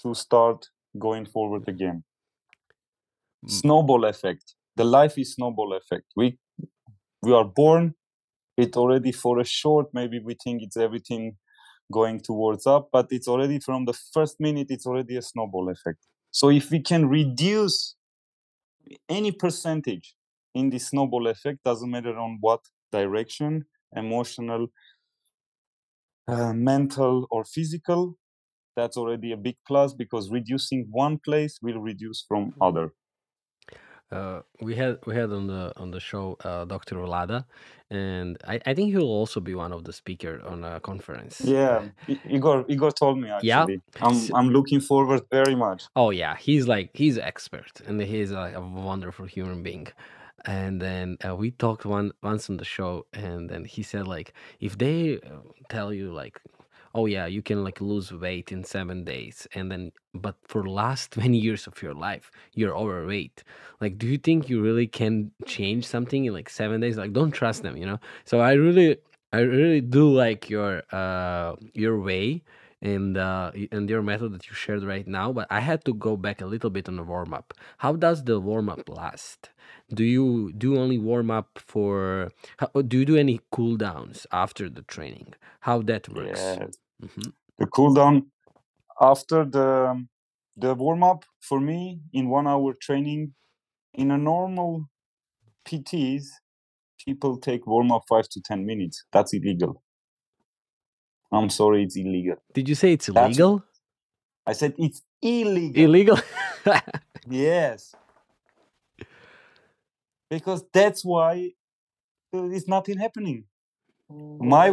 to start going forward again. Snowball effect. The life is snowball effect. We we are born it already for a short maybe we think it's everything going towards up but it's already from the first minute it's already a snowball effect so if we can reduce any percentage in the snowball effect doesn't matter on what direction emotional uh, mental or physical that's already a big plus because reducing one place will reduce from other uh, we had we had on the on the show uh, Dr. Olada, and I, I think he'll also be one of the speaker on a conference. Yeah, I- Igor Igor told me actually. Yeah. I'm I'm looking forward very much. Oh yeah, he's like he's expert, and he's like a wonderful human being. And then uh, we talked one once on the show, and then he said like if they uh, tell you like, oh yeah, you can like lose weight in seven days, and then but for last twenty years of your life you're overweight. Like, do you think you really can change something in like seven days? Like, don't trust them, you know. So I really, I really do like your uh your way and uh, and your method that you shared right now. But I had to go back a little bit on the warm up. How does the warm up last? Do you do only warm up for? How, do you do any cool downs after the training? How that works? Yes. Hmm The cool down after the the warm up for me in one hour training in a normal PTs people take warm up five to ten minutes. That's illegal. I'm sorry, it's illegal. Did you say it's That's- illegal? I said it's illegal. Illegal? Yes. Because that's why there is nothing happening. My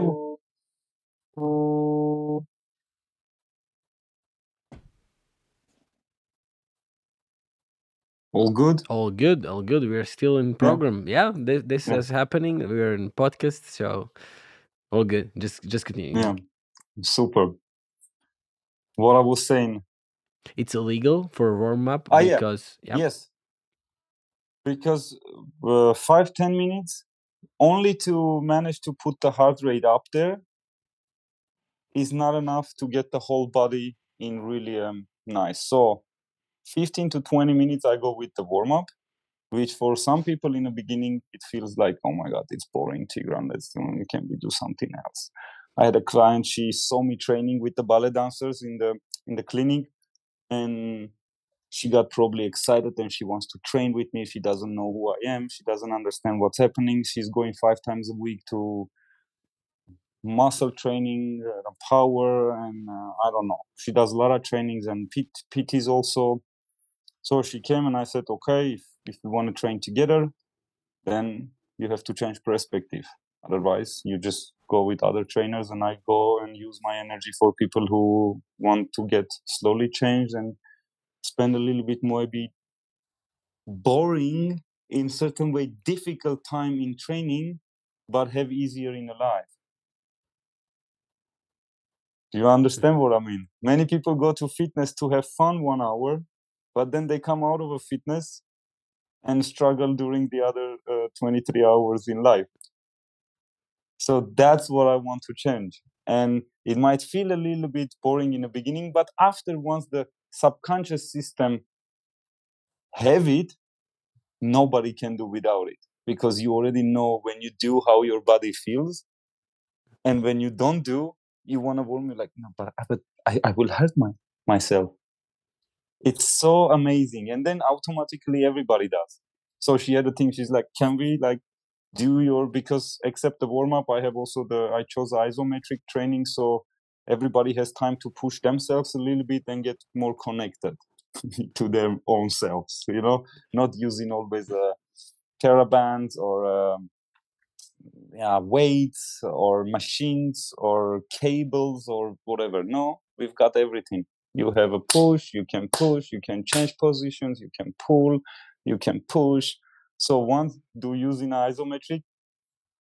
all good. all good, all good. We're still in program. Yeah, this, this Yeah. is happening. We're in podcast, so all good. Just just continue. Yeah, super. What I was saying, It's illegal for warm up Ah, yeah. because yeah. yes, because uh, five ten minutes only to manage to put the heart rate up there is not enough to get the whole body in really um, nice. So 15 to 20 minutes I go with the warm up, which for some people in the beginning it feels like, oh my god, it's boring, Tigran. Let's do, can we do something else? I had a client, she saw me training with the ballet dancers in the in the clinic, and she got probably excited and she wants to train with me. She doesn't know who I am. She doesn't understand what's happening. She's going five times a week to muscle training, uh, power, and uh, I don't know. She does a lot of trainings and P- PTs also. So she came and I said, okay, if, if we want to train together, then you have to change perspective. Otherwise, you just go with other trainers and I go and use my energy for people who want to get slowly changed and spend a little bit more, be boring in certain way, difficult time in training, but have easier in the life. Do you understand what I mean? Many people go to fitness to have fun one hour, but then they come out of a fitness and struggle during the other uh, 23 hours in life. So that's what I want to change. And it might feel a little bit boring in the beginning, but after once the subconscious system have it, nobody can do without it because you already know when you do how your body feels. And when you don't do, you want to warn me like, no, but, but I, I will hurt my, myself. It's so amazing. And then automatically everybody does. So she had a thing, she's like, can we like do your, because except the warm up, I have also the, I chose isometric training. So everybody has time to push themselves a little bit and get more connected to their own selves, you know, not using always uh, TheraBands or um, yeah, weights or machines or cables or whatever. No, we've got everything. You have a push, you can push, you can change positions, you can pull, you can push. So once do using isometric,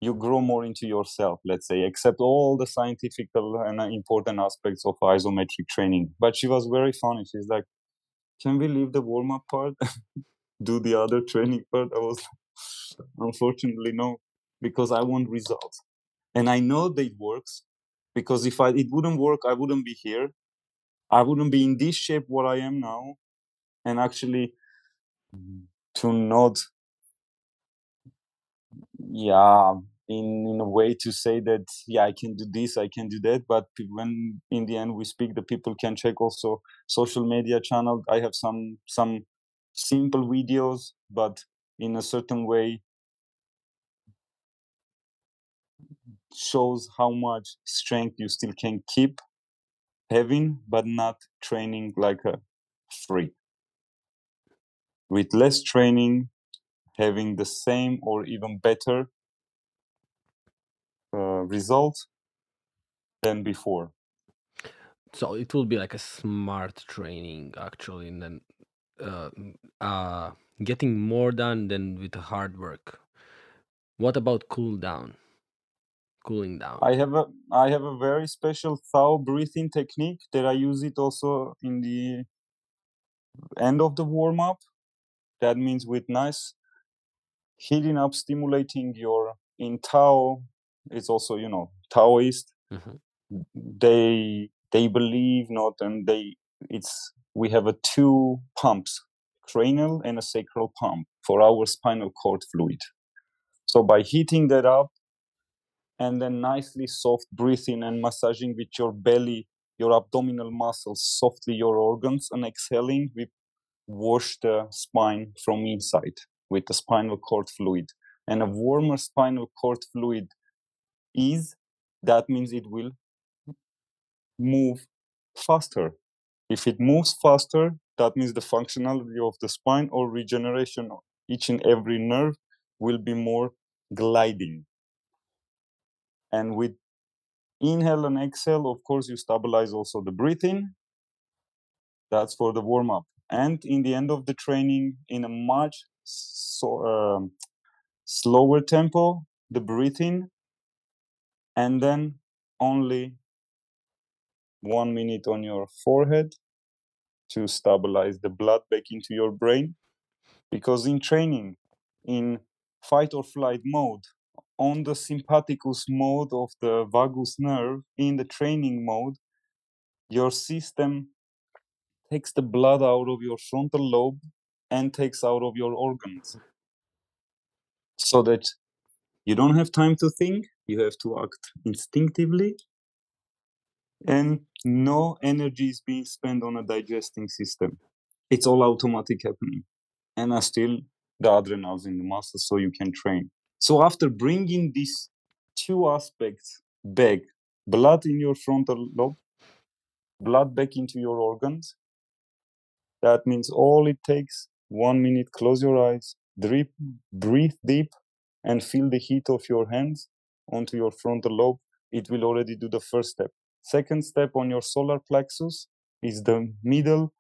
you grow more into yourself, let's say, except all the scientific and uh, important aspects of isometric training. But she was very funny. She's like, can we leave the warm up part? do the other training part? I was unfortunately no, because I want results. And I know that it works because if I it wouldn't work, I wouldn't be here. I wouldn't be in this shape what I am now. And actually to not yeah in in a way to say that yeah i can do this i can do that but when in the end we speak the people can check also social media channel i have some some simple videos but in a certain way shows how much strength you still can keep having but not training like a freak with less training having the same or even better uh, result than before. So it will be like a smart training actually, and then uh, uh, getting more done than with hard work. What about cool down? Cooling down. I have a I have a very special Tao breathing technique that I use it also in the end of the warm up. That means with nice heating up, stimulating your in Tao. It's also you know Taoist. Mhm. They they believe not, and they it's we have a two pumps, cranial and a sacral pump for our spinal cord fluid. So by heating that up and then nicely soft breathing and massaging with your belly, your abdominal muscles, softly your organs, and exhaling, we wash the spine from inside with the spinal cord fluid. And a warmer spinal cord fluid is, that means it will move faster. If it moves faster, that means the functionality of the spine or regeneration of each and every nerve will be more gliding. And with inhale and exhale, of course, you stabilize also the breathing. That's for the warm up. And in the end of the training, in a much so, um, slower tempo, the breathing, and then only one minute on your forehead to stabilize the blood back into your brain. Because in training, in fight or flight mode, on the sympathicus mode of the vagus nerve, in the training mode, your system takes the blood out of your frontal lobe and takes out of your organs. So that you don't have time to think, you have to act instinctively, and no energy is being spent on a digesting system. It's all automatic happening. And are still the adrenals in the muscles so you can train. So after bringing these two aspects back, blood in your frontal lobe, blood back into your organs, that means all it takes one minute, close your eyes, drip, breathe deep, and feel the heat of your hands onto your frontal lobe. It will already do the first step. Second step on your solar plexus is the middle,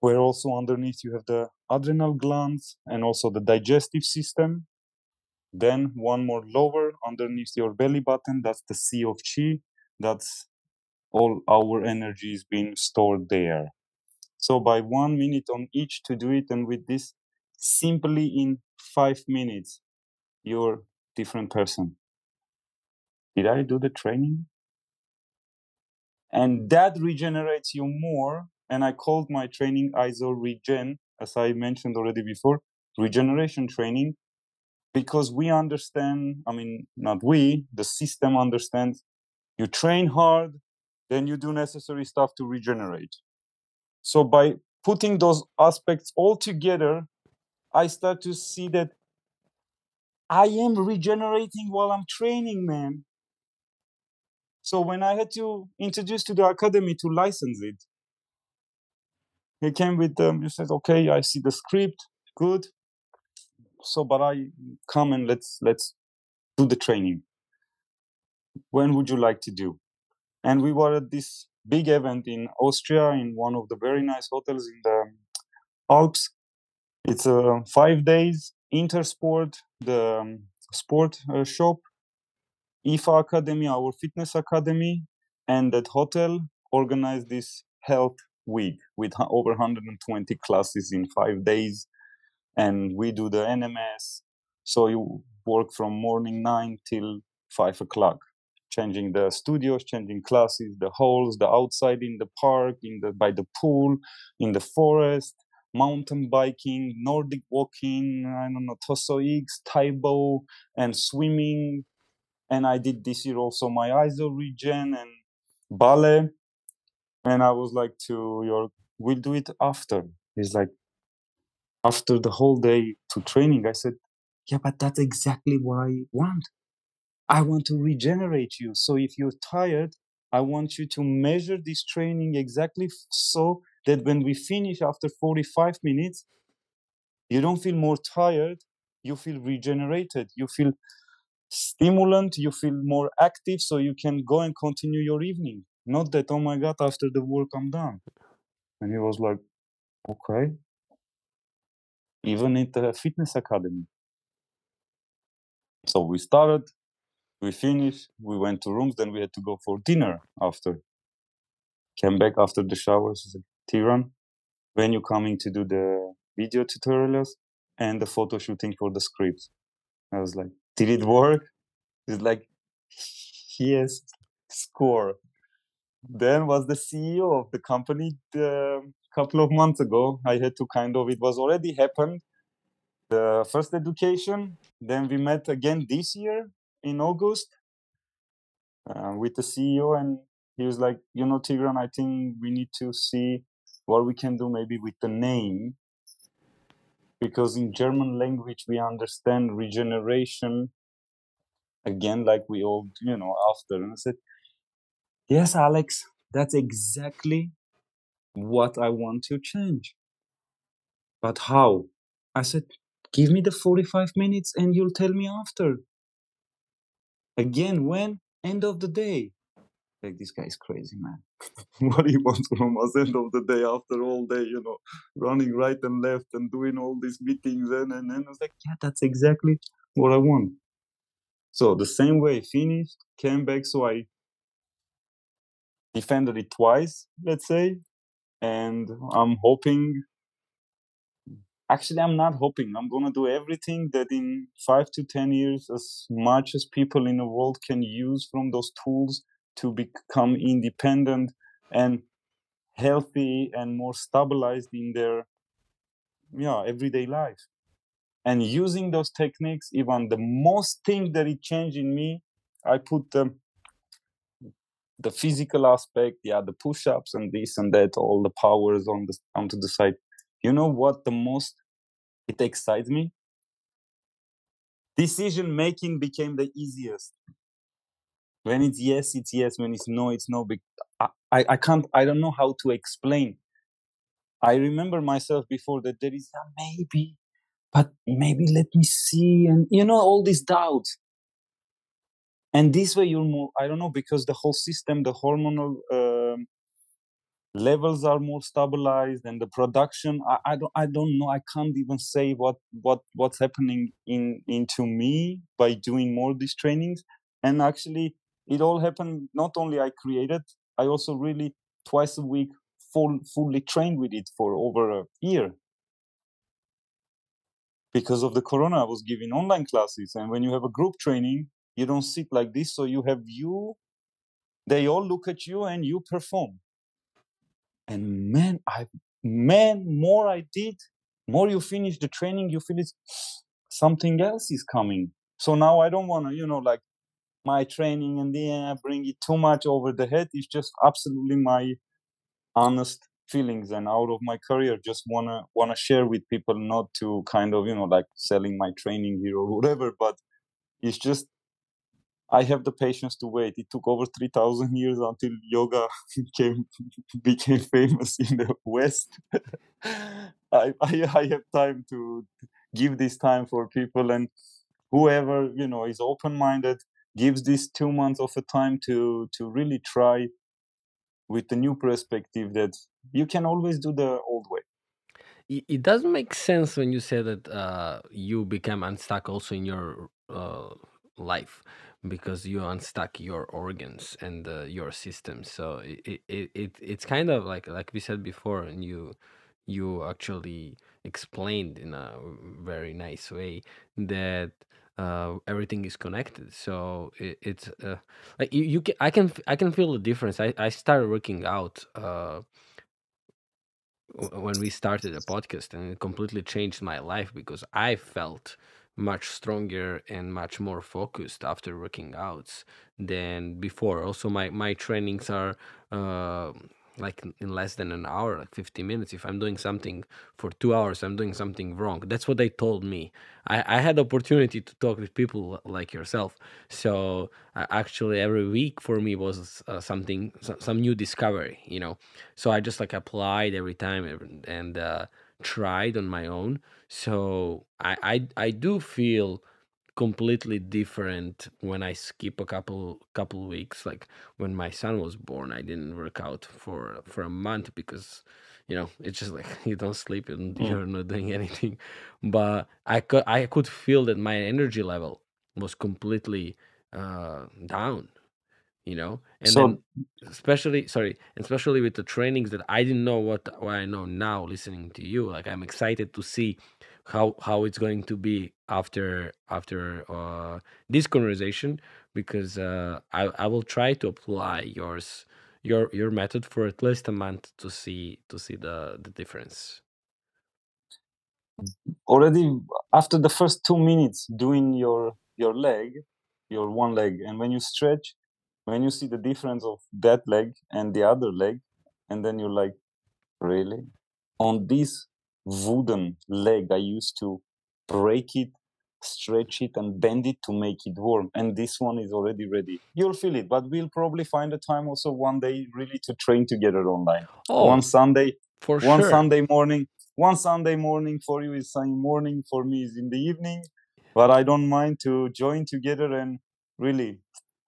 where also underneath you have the adrenal glands and also the digestive system. Then one more lower underneath your belly button, that's the sea of chi. That's all our energy is being stored there. So by one minute on each to do it, and with this, simply in five minutes, you're different person. Did I do the training? And that regenerates you more. And I called my training ISO Regen, as I mentioned already before, regeneration training, because we understand, I mean, not we, the system understands you train hard, then you do necessary stuff to regenerate. So by putting those aspects all together, I start to see that I am regenerating while I'm training, man. So when I had to introduce to the academy to license it, he came with them. He said, "Okay, I see the script, good. So, but I come and let's let's do the training. When would you like to do?" And we were at this big event in Austria in one of the very nice hotels in the Alps. It's uh, five days Intersport, the um, sport uh, shop, IFA Academy, our fitness academy, and that hotel organized this health week with over 120 classes in five days. And we do the NMS. So you work from morning nine till five o'clock, changing the studios, changing classes, the halls, the outside in the park, in the by the pool, in the forest, mountain biking, Nordic walking, I don't know, Tosso Taibo, and swimming, and I did this year also my ISO regen and ballet. And I was like to your, we'll do it after. He's like, after the whole day to training. I said, yeah, but that's exactly what I want. I want to regenerate you. So if you're tired, I want you to measure this training exactly so that when we finish after 45 minutes, you don't feel more tired you feel regenerated you feel stimulant you feel more active so you can go and continue your evening not that oh my god after the work i'm done and he was like okay even at the fitness academy so we started we finished we went to rooms then we had to go for dinner after. Came back after the showers Tigran, when you coming to do the video tutorials and the photo shooting for the scripts? I was like did it work? It's like yes score. Then was the ceo of the company a couple of months ago i had to kind of it was already happened the first education. Then we met again this year in august uh, with the ceo and he was like you know tigran i think we need to see what we can do maybe with the name because in german language we understand regeneration again like we all you know after. And i said yes alex that's exactly what i want to change. But how? I said give me the 45 minutes and you'll tell me after. Again when? End of the day. Like this guy is crazy man. What he wants from us end of the day after all day you know running right and left and doing all these meetings and and, and. I was like yeah that's exactly what i want. So the same way finished came back so i defended it twice let's say and i'm hoping actually i'm not hoping i'm going to do everything that in 5 to 10 years as much as people in the world can use from those tools to become independent and healthy and more stabilized in their yeah everyday life. And using those techniques even the most thing that it changed in me i put the the physical aspect yeah the push-ups and this and that all the powers on the onto the side. You know what the most it excites me? Decision making became the easiest. When it's yes it's yes. When it's no it's no I, I I can't i don't know how to explain. I remember myself before that there is a maybe but maybe let me see and you know all these doubts and this way you're more i don't know because the whole system the hormonal um, levels are more stabilized and the production I, I don't i don't know i can't even say what what what's happening in into me by doing more these trainings. And actually it all happened not only i created i also really twice a week full fully trained with it for over a year. Because of the corona i was giving online classes. And when you have a group training you don't sit like this so you have you they all look at you and you perform. And man i man more i did more you finish the training you feel it's something else is coming. So now i don't want to you know like my training and then i bring it too much over the head it's just absolutely my honest feelings and out of my career just wanna wanna share with people not to kind of you know like selling my training here or whatever but it's just i have the patience to wait. It took over 3000 years until yoga came became famous in the west. I, I i have time to give this time for people and whoever you know is open minded gives this two months of a time to to really try with the new perspective that you can always do the old way. It, doesn't make sense when you say that uh, you become unstuck also in your uh, life because you unstuck your organs and uh, your system. So it, it, it, it it's kind of like like we said before and you you actually explained in a very nice way that uh, everything is connected. So it, it's uh, like you, you can i can i can feel the difference. I, I started working out uh, w- when we started the podcast and it completely changed my life because i felt much stronger and much more focused after working outs than before. Also my my trainings are uh, like in in less than an hour like 50 minutes. If i'm doing something for two hours i'm doing something wrong. That's what they told me. I, I had opportunity to talk with people like yourself. So uh, actually every week for me was uh, something so- some new discovery you know? So i just like applied every time and and, uh, tried on my own. So I I, I do feel completely different when I skip a couple couple weeks. Like when my son was born, I didn't work out for for a month because you know it's just like you don't sleep and Mm. you're not doing anything. But I could I could feel that my energy level was completely uh, down you know? And then So especially sorry especially with the trainings that i didn't know what what i know now listening to you like i'm excited to see how how it's going to be after after uh this conversation because uh i i will try to apply yours your your method for at least a month to see to see the the difference. Already after the first two minutes doing your your leg, your one leg, and when you stretch, when you see the difference of that leg and the other leg, and then you're like, really? On this wooden leg, I used to break it, stretch it, and bend it to make it warm. And this one is already ready. You'll feel it, but we'll probably find a time also one day really to train together online. oh One Sunday, for one sure Sunday morning, one Sunday morning for you is Sunday morning, for me is in the evening. But I don't mind to join together and really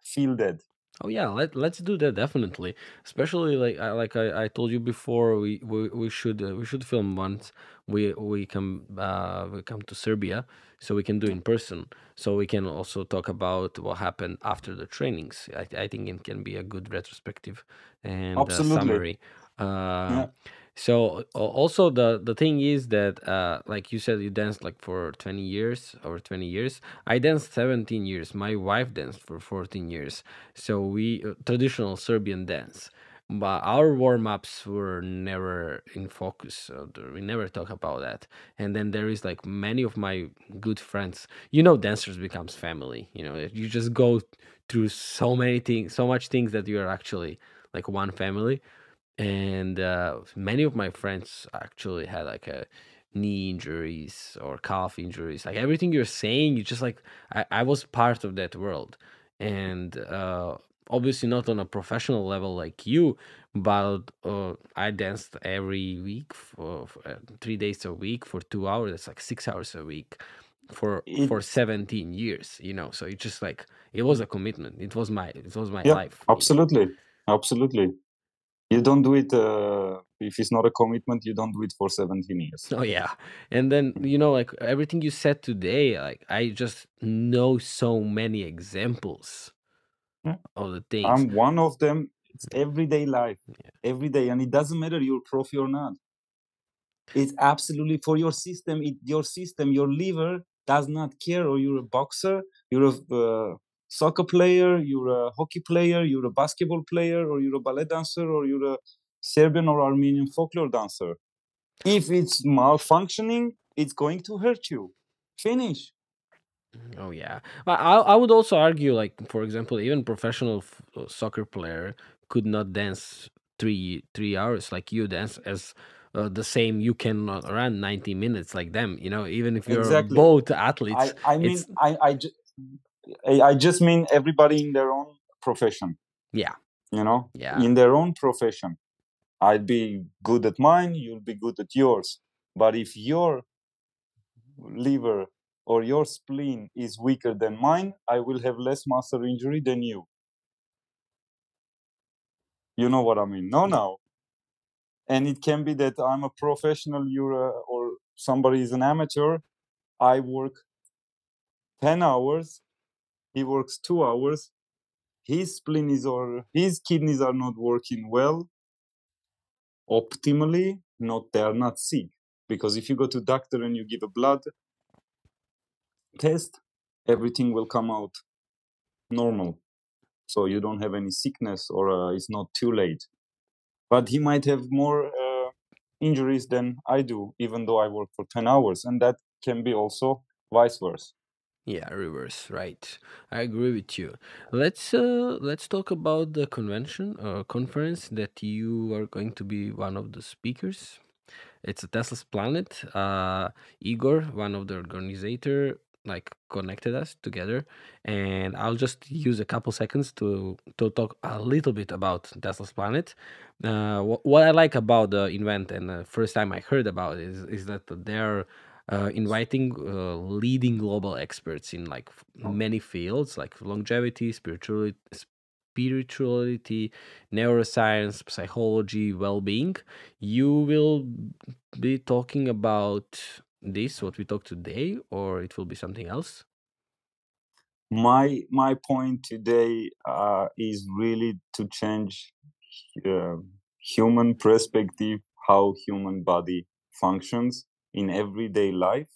feel that. Oh yeah, let let's do that definitely. Especially like I like I, I told you before, we we, we should uh, we should film once we we come uh we come to Serbia so we can do in person. So we can also talk about what happened after the trainings. I I think it can be a good retrospective and uh, Absolutely. summary. Yeah. So al- also the the thing is that uh like you said you danced like for 20 years over 20 years. I danced 17 years. My wife danced for 14 years. So we uh, traditional Serbian dance, but our warm ups were never in focus. So th- we never talk about that. And then there is like many of my good friends. You know, dancers becomes family. You know, you just go through so many things, so much things that you are actually like one family. And uh, many of my friends actually had like a knee injuries or calf injuries. Like everything you're saying, you just like I, I was part of that world and uh, obviously not on a professional level like you but uh, i danced every week for, for uh, three days a week for two hours that's like six hours a week for It, for 17 years you know so it's just like it was a commitment it was my it was my yeah, life absolutely. Absolutely. You don't do it, uh, if it's not a commitment, you don't do it for 17 years. oh yeah and then you know like everything you said today like i just know so many examples Yeah. of the things I'm one of them. It's everyday life, Yeah. every day. And it doesn't matter you're profi or not. It's absolutely for your system. It, your system, your liver does not care. Or you're a boxer, you're a uh, soccer player, you're a hockey player, you're a basketball player, or you're a ballet dancer, or you're a Serbian or Armenian folklore dancer. If it's malfunctioning, it's going to hurt you. Finish. Oh yeah, I I would also argue like for example, even professional f- uh, soccer player could not dance three three hours like you dance as uh, the same. You cannot run ninety minutes like them. You know, even if you're Exactly. both I, athletes, I mean, I, I, ju- I just mean everybody in their own profession. yeah. You know? Yeah. In their own profession. I'd be good at mine you'll be good at yours. But if your liver or your spleen is weaker than mine i will have less muscle injury than you. You know what i mean? No no. And it can be that i'm a professional you're a, or somebody is an amateur i work 10 hours he works 2 hours his spleen is or his kidneys are not working well optimally not they are not sick. Because if you go to doctor and you give a blood test everything will come out normal. So you don't have any sickness or uh, it's not too late. But he might have more uh, injuries than i do even though i work for 10 hours and that can be also vice versa yeah reverse right. I agree with you. Let's uh let's talk about the convention or conference that you are going to be one of the speakers. It's a Tesla's Planet. Uh, Igor, one of the organizer, like connected us together and i'll just use a couple seconds to to talk a little bit about tesla's planet uh, wh- what i like about the event and the first time i heard about it is, is that they're uh, inviting uh, leading global experts in like f- many fields like longevity spirituality spirituality neuroscience psychology well-being. You will be talking about this what we talk today or it will be something else? My my point today uh, is really to change uh, human perspective how human body functions in everyday life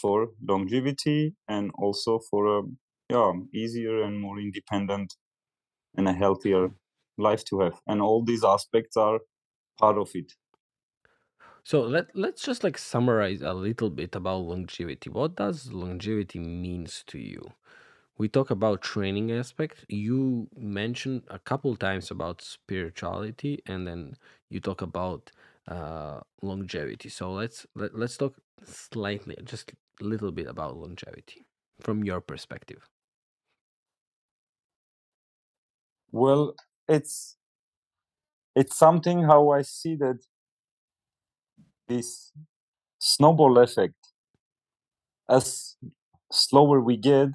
for longevity and also for a yeah easier and more independent and a healthier life to have. And all these aspects are part of it. So let let's just like summarize a little bit about longevity. What does longevity means to you? We talk about training aspect. You mentioned a couple times about spirituality and then you talk about uh longevity. So let's let, let's talk slightly just a little bit about longevity from your perspective. Well it's it's something how i see that this snowball effect as slower we get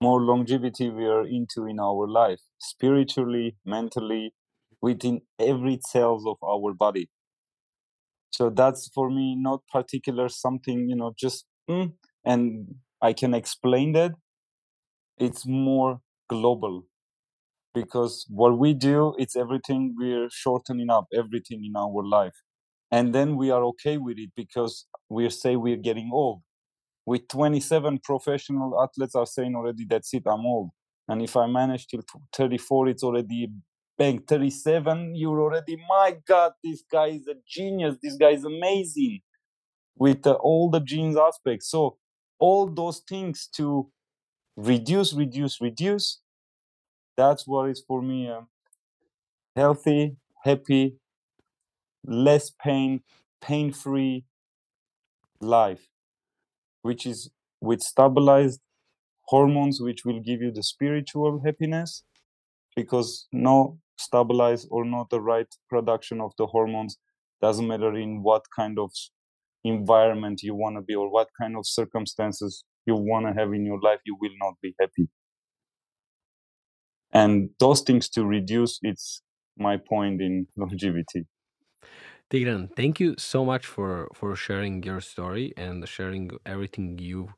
more longevity we are into in our life spiritually mentally within every cells of our body so that's for me not particular something you know just mm, and i can explain that. It's more global because what we do it's everything we're shortening up everything in our life. And then we are okay with it because we say we're getting old. With 27 professional athletes are saying already that's it i'm old. And if i manage till 34 it's already bang 37 you're already. My god this guy is a genius. This guy is amazing with uh, all the genes aspects. So all those things to reduce reduce reduce that's what is for me a healthy happy less pain pain free life which is with stabilized hormones which will give you the spiritual happiness because no stabilized or not the right production of the hormones doesn't matter in what kind of environment you want to be or what kind of circumstances you want to have in your life you will not be happy. And those things to reduce it's my point in longevity. Tigran, thank you so much for for sharing your story and sharing everything you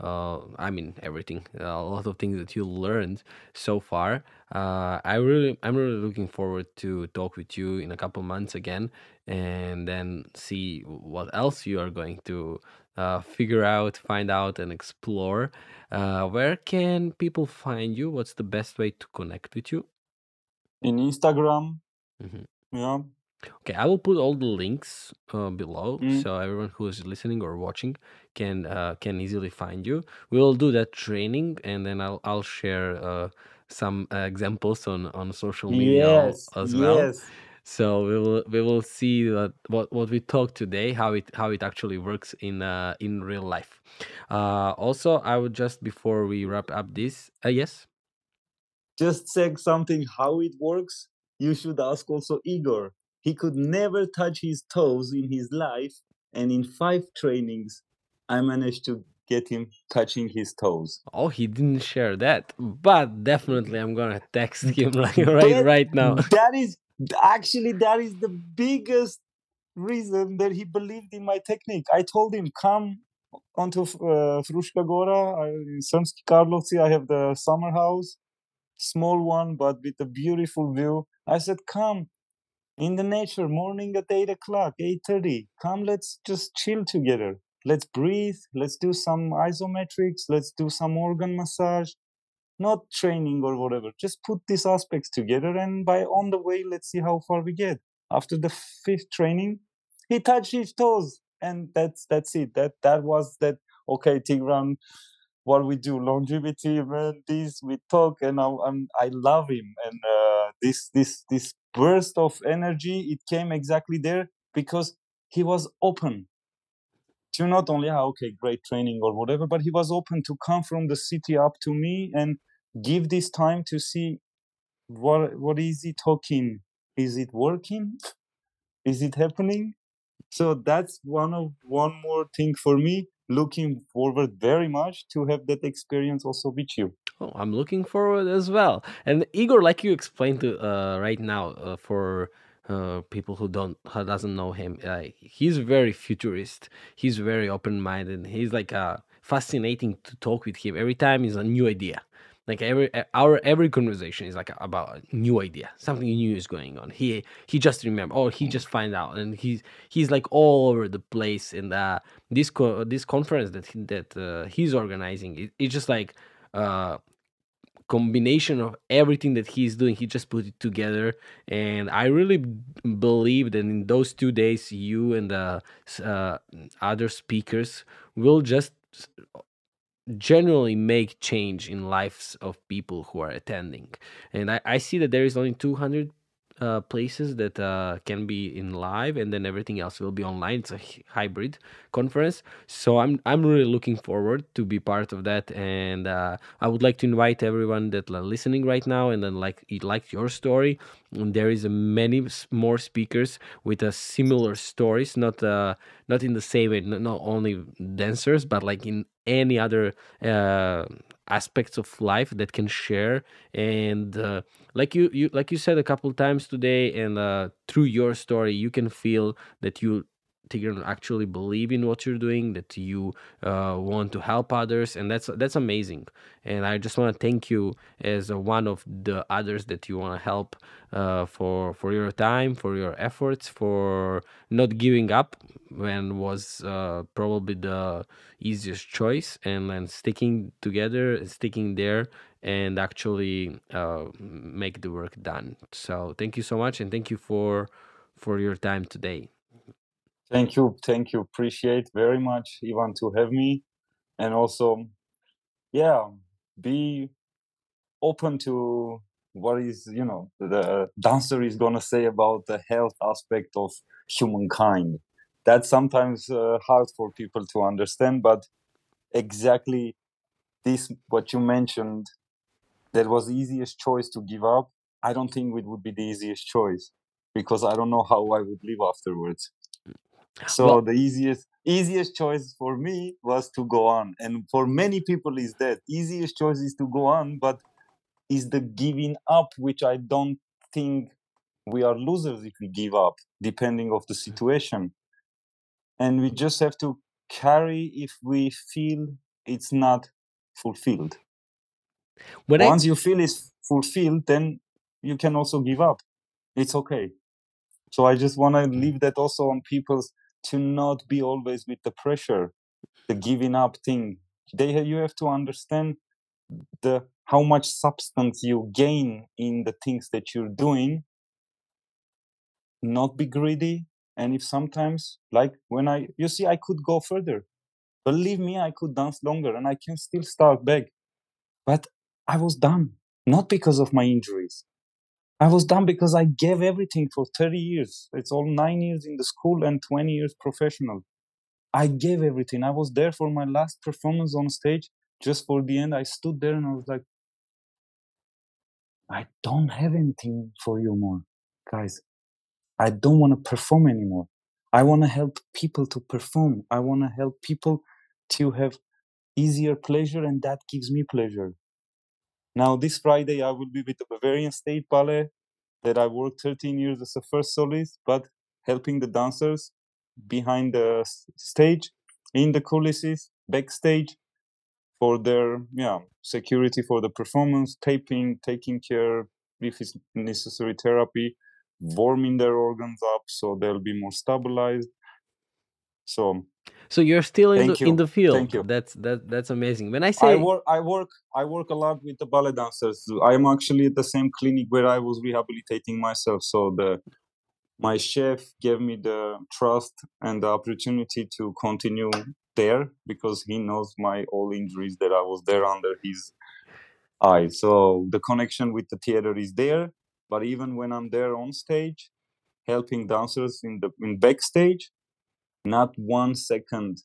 uh i mean everything a lot of things that you learned so far. Uh i really i'm really looking forward to talk with you in a couple months again and then see what else you are going to uh, figure out find out and explore. Uh where can people find you? What's the best way to connect with you? In instagram. Mhm. yeah. Okay, I will put all the links uh, below Mm. so everyone who is listening or watching can uh, can easily find you. We will do that training, and then I'll I'll share uh, some uh, examples on on social media al- yes as well. yes So we will we will see that what what we talked today, how it how it actually works in uh, in real life. Uh, also, I would just before we wrap up this, uh, yes. just check something how it works you should ask also igor he could never touch his toes in his life and in five trainings i managed to get him touching his toes Oh, he didn't share that, but definitely I'm gonna text him like right That- right now. that is actually that is the biggest reason that he believed in my technique i told him come onto uh, Fruška Gora, in Sremski Karlovci, I have the summer house, small one, but with a beautiful view. I said, come in the nature, morning at 8 o'clock, 8.30. Come, let's just chill together. Let's breathe. Let's do some isometrics. Let's do some organ massage. Not training or whatever. Just put these aspects together and by on the way, let's see how far we get. After the fifth training, he touched his toes and that's that's it that that was that okay tigran what we do longevity man this we talk and I, I'm, I love him and uh, this this this burst of energy it came exactly there because he was open to not only ah, okay great training or whatever but he was open to come from the city up to me and give this time to see what what is he talking? Is it working? Is it happening? So that's one of one more thing for me looking forward very much to have that experience also with you. Oh, I'm looking forward as well. And Igor, like you explained to uh, right now, uh, for uh, people who don't who doesn't know him, uh, he's very futurist. He's very open minded. He's like uh, fascinating to talk with him. Every time is a new idea. Like every our every conversation is like about a new idea. Something new is going on. He he just remember, or he just find out, and he's he's like all over the place. And uh, this co- this conference that he, that uh, he's organizing, it, it's just like uh combination of everything that he's doing he just put it together. And i really believe that in those two days you and the uh, other speakers will just generally make change in lives of people who are attending. And i, I see that there is only 200 uh, places that uh, can be in live and then everything else will be online. It's a hy- hybrid conference. So i'm i'm really looking forward to be part of that. And uh, i would like to invite everyone that are listening right now and then like it liked your story. And there is many more speakers with a similar stories not uh not in the same way not only dancers but like in any other uh aspects of life that can share. And uh, like you, you like you said a couple times today and uh, through your story you can feel that you Tigran actually believe in what you're doing that you uh, want to help others and that's that's amazing. And i just want to thank you as one of the others that you want to help uh, for for your time for your efforts for not giving up when was uh, probably the easiest choice and then sticking together sticking there and actually uh, make the work done. So thank you so much, and thank you for for your time today. thank you thank you appreciate very much ivan to have me and also yeah be open to what is you know the dancer is gonna say about the health aspect of humankind that's sometimes uh, hard for people to understand but exactly this what you mentioned that was the easiest choice to give up i don't think it would be the easiest choice because i don't know how i would live afterwards. So Well, the easiest easiest choice for me was to go on and for many people is that. Easiest choice is to go on but is the giving up which i don't think we are losers if we give up depending of the hmm. situation. And we just have to carry if we feel it's not fulfilled when I once you feel it's fulfilled then you can also give up. It's okay. So i just want to hmm. leave that also on people to not be always with the pressure the giving up thing. They you have to understand the how much substance you gain in the things that you're doing. Not be greedy and if sometimes like when i you see i could go further. Believe me i could dance longer and i can still start back. But i was done. Not because of my injuries. I was done because i gave everything for 30 years. It's all 9 years in the school and 20 years professional. I gave everything. I was there for my last performance on stage. Just for the end i stood there and i was like i don't have anything for you more guys. I don't want to perform anymore. I want to help people to perform. I want to help people to have easier pleasure, and that gives me pleasure. Now, this Friday, I will be with the Bavarian State Ballet that I worked 13 years as a first soloist, but helping the dancers behind the stage, in the coulisses, backstage for their yeah security for the performance, taping, taking care if it's necessary therapy, warming their organs up so they'll be more stabilized. So so you're still in the thank in the field. thank you. That's that that's amazing. When I I say work, I work, I work a lot with the ballet dancers. I'm actually at the same clinic where I was rehabilitating myself. So the my chef gave me the trust and the opportunity to continue there because he knows my all injuries that I was there under his eye. So the connection with the theater is there. But even when I'm there on stage, helping dancers in the in backstage, not one second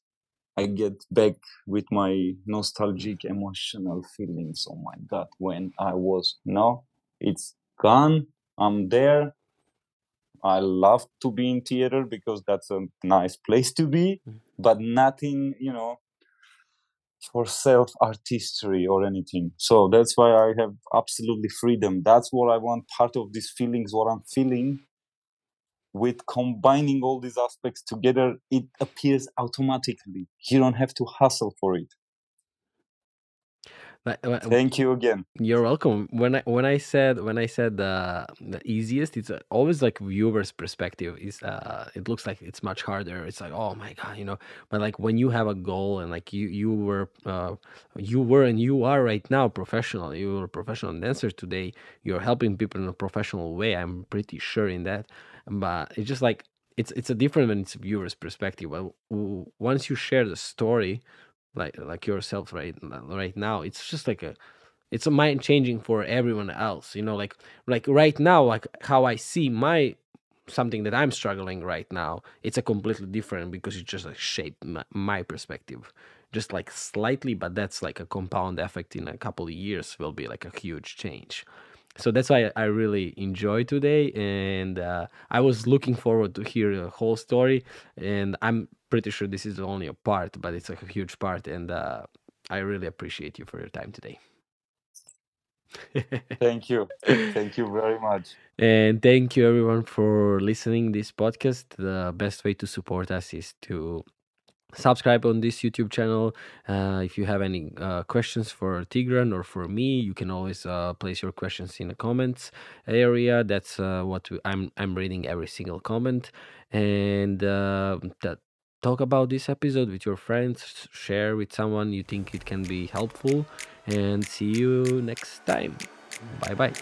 I get back with my nostalgic emotional feelings. Oh my god, when I was no, it's gone. I'm there. I love to be in theater because that's a nice place to be, Mm. but nothing, you know, for self artistry or anything. So that's why I have absolutely freedom. That's what I want. Part of these feelings, what I'm feeling, with combining all these aspects together, it appears automatically. You don't have to hustle for it. Uh, Thank you again. You're welcome. When I when I said when I said the the easiest, it's uh, always like viewer's perspective. Is uh, it looks like it's much harder. It's like oh my god, you know. But like when you have a goal and like you you were uh, you were and you are right now professional. You are a professional dancer today. You're helping people in a professional way. I'm pretty sure in that. But it's just like it's it's a different when it's viewer's perspective. Well, once you share the story, like like yourself right right now, it's just like a it's a mind changing for everyone else you know like like right now like how i see my something that i'm struggling right now it's a completely different because it just like shaped my, my perspective just like slightly but that's like a compound effect in a couple of years will be like a huge change so that's why i really enjoy today and uh, i was looking forward to hear the whole story and i'm pretty sure this is only a part but it's like a huge part and uh, i really appreciate you for your time today Thank you. Thank you very much. And thank you everyone for listening this podcast. The best way to support us is to subscribe on this YouTube channel. Uh, if you have any uh, questions for Tigran or for me, you can always uh, place your questions in the comments area. That's uh, what we, I'm I'm reading every single comment and uh, that talk about this episode with your friends. Share with someone you think it can be helpful, and see you next time. Bye bye.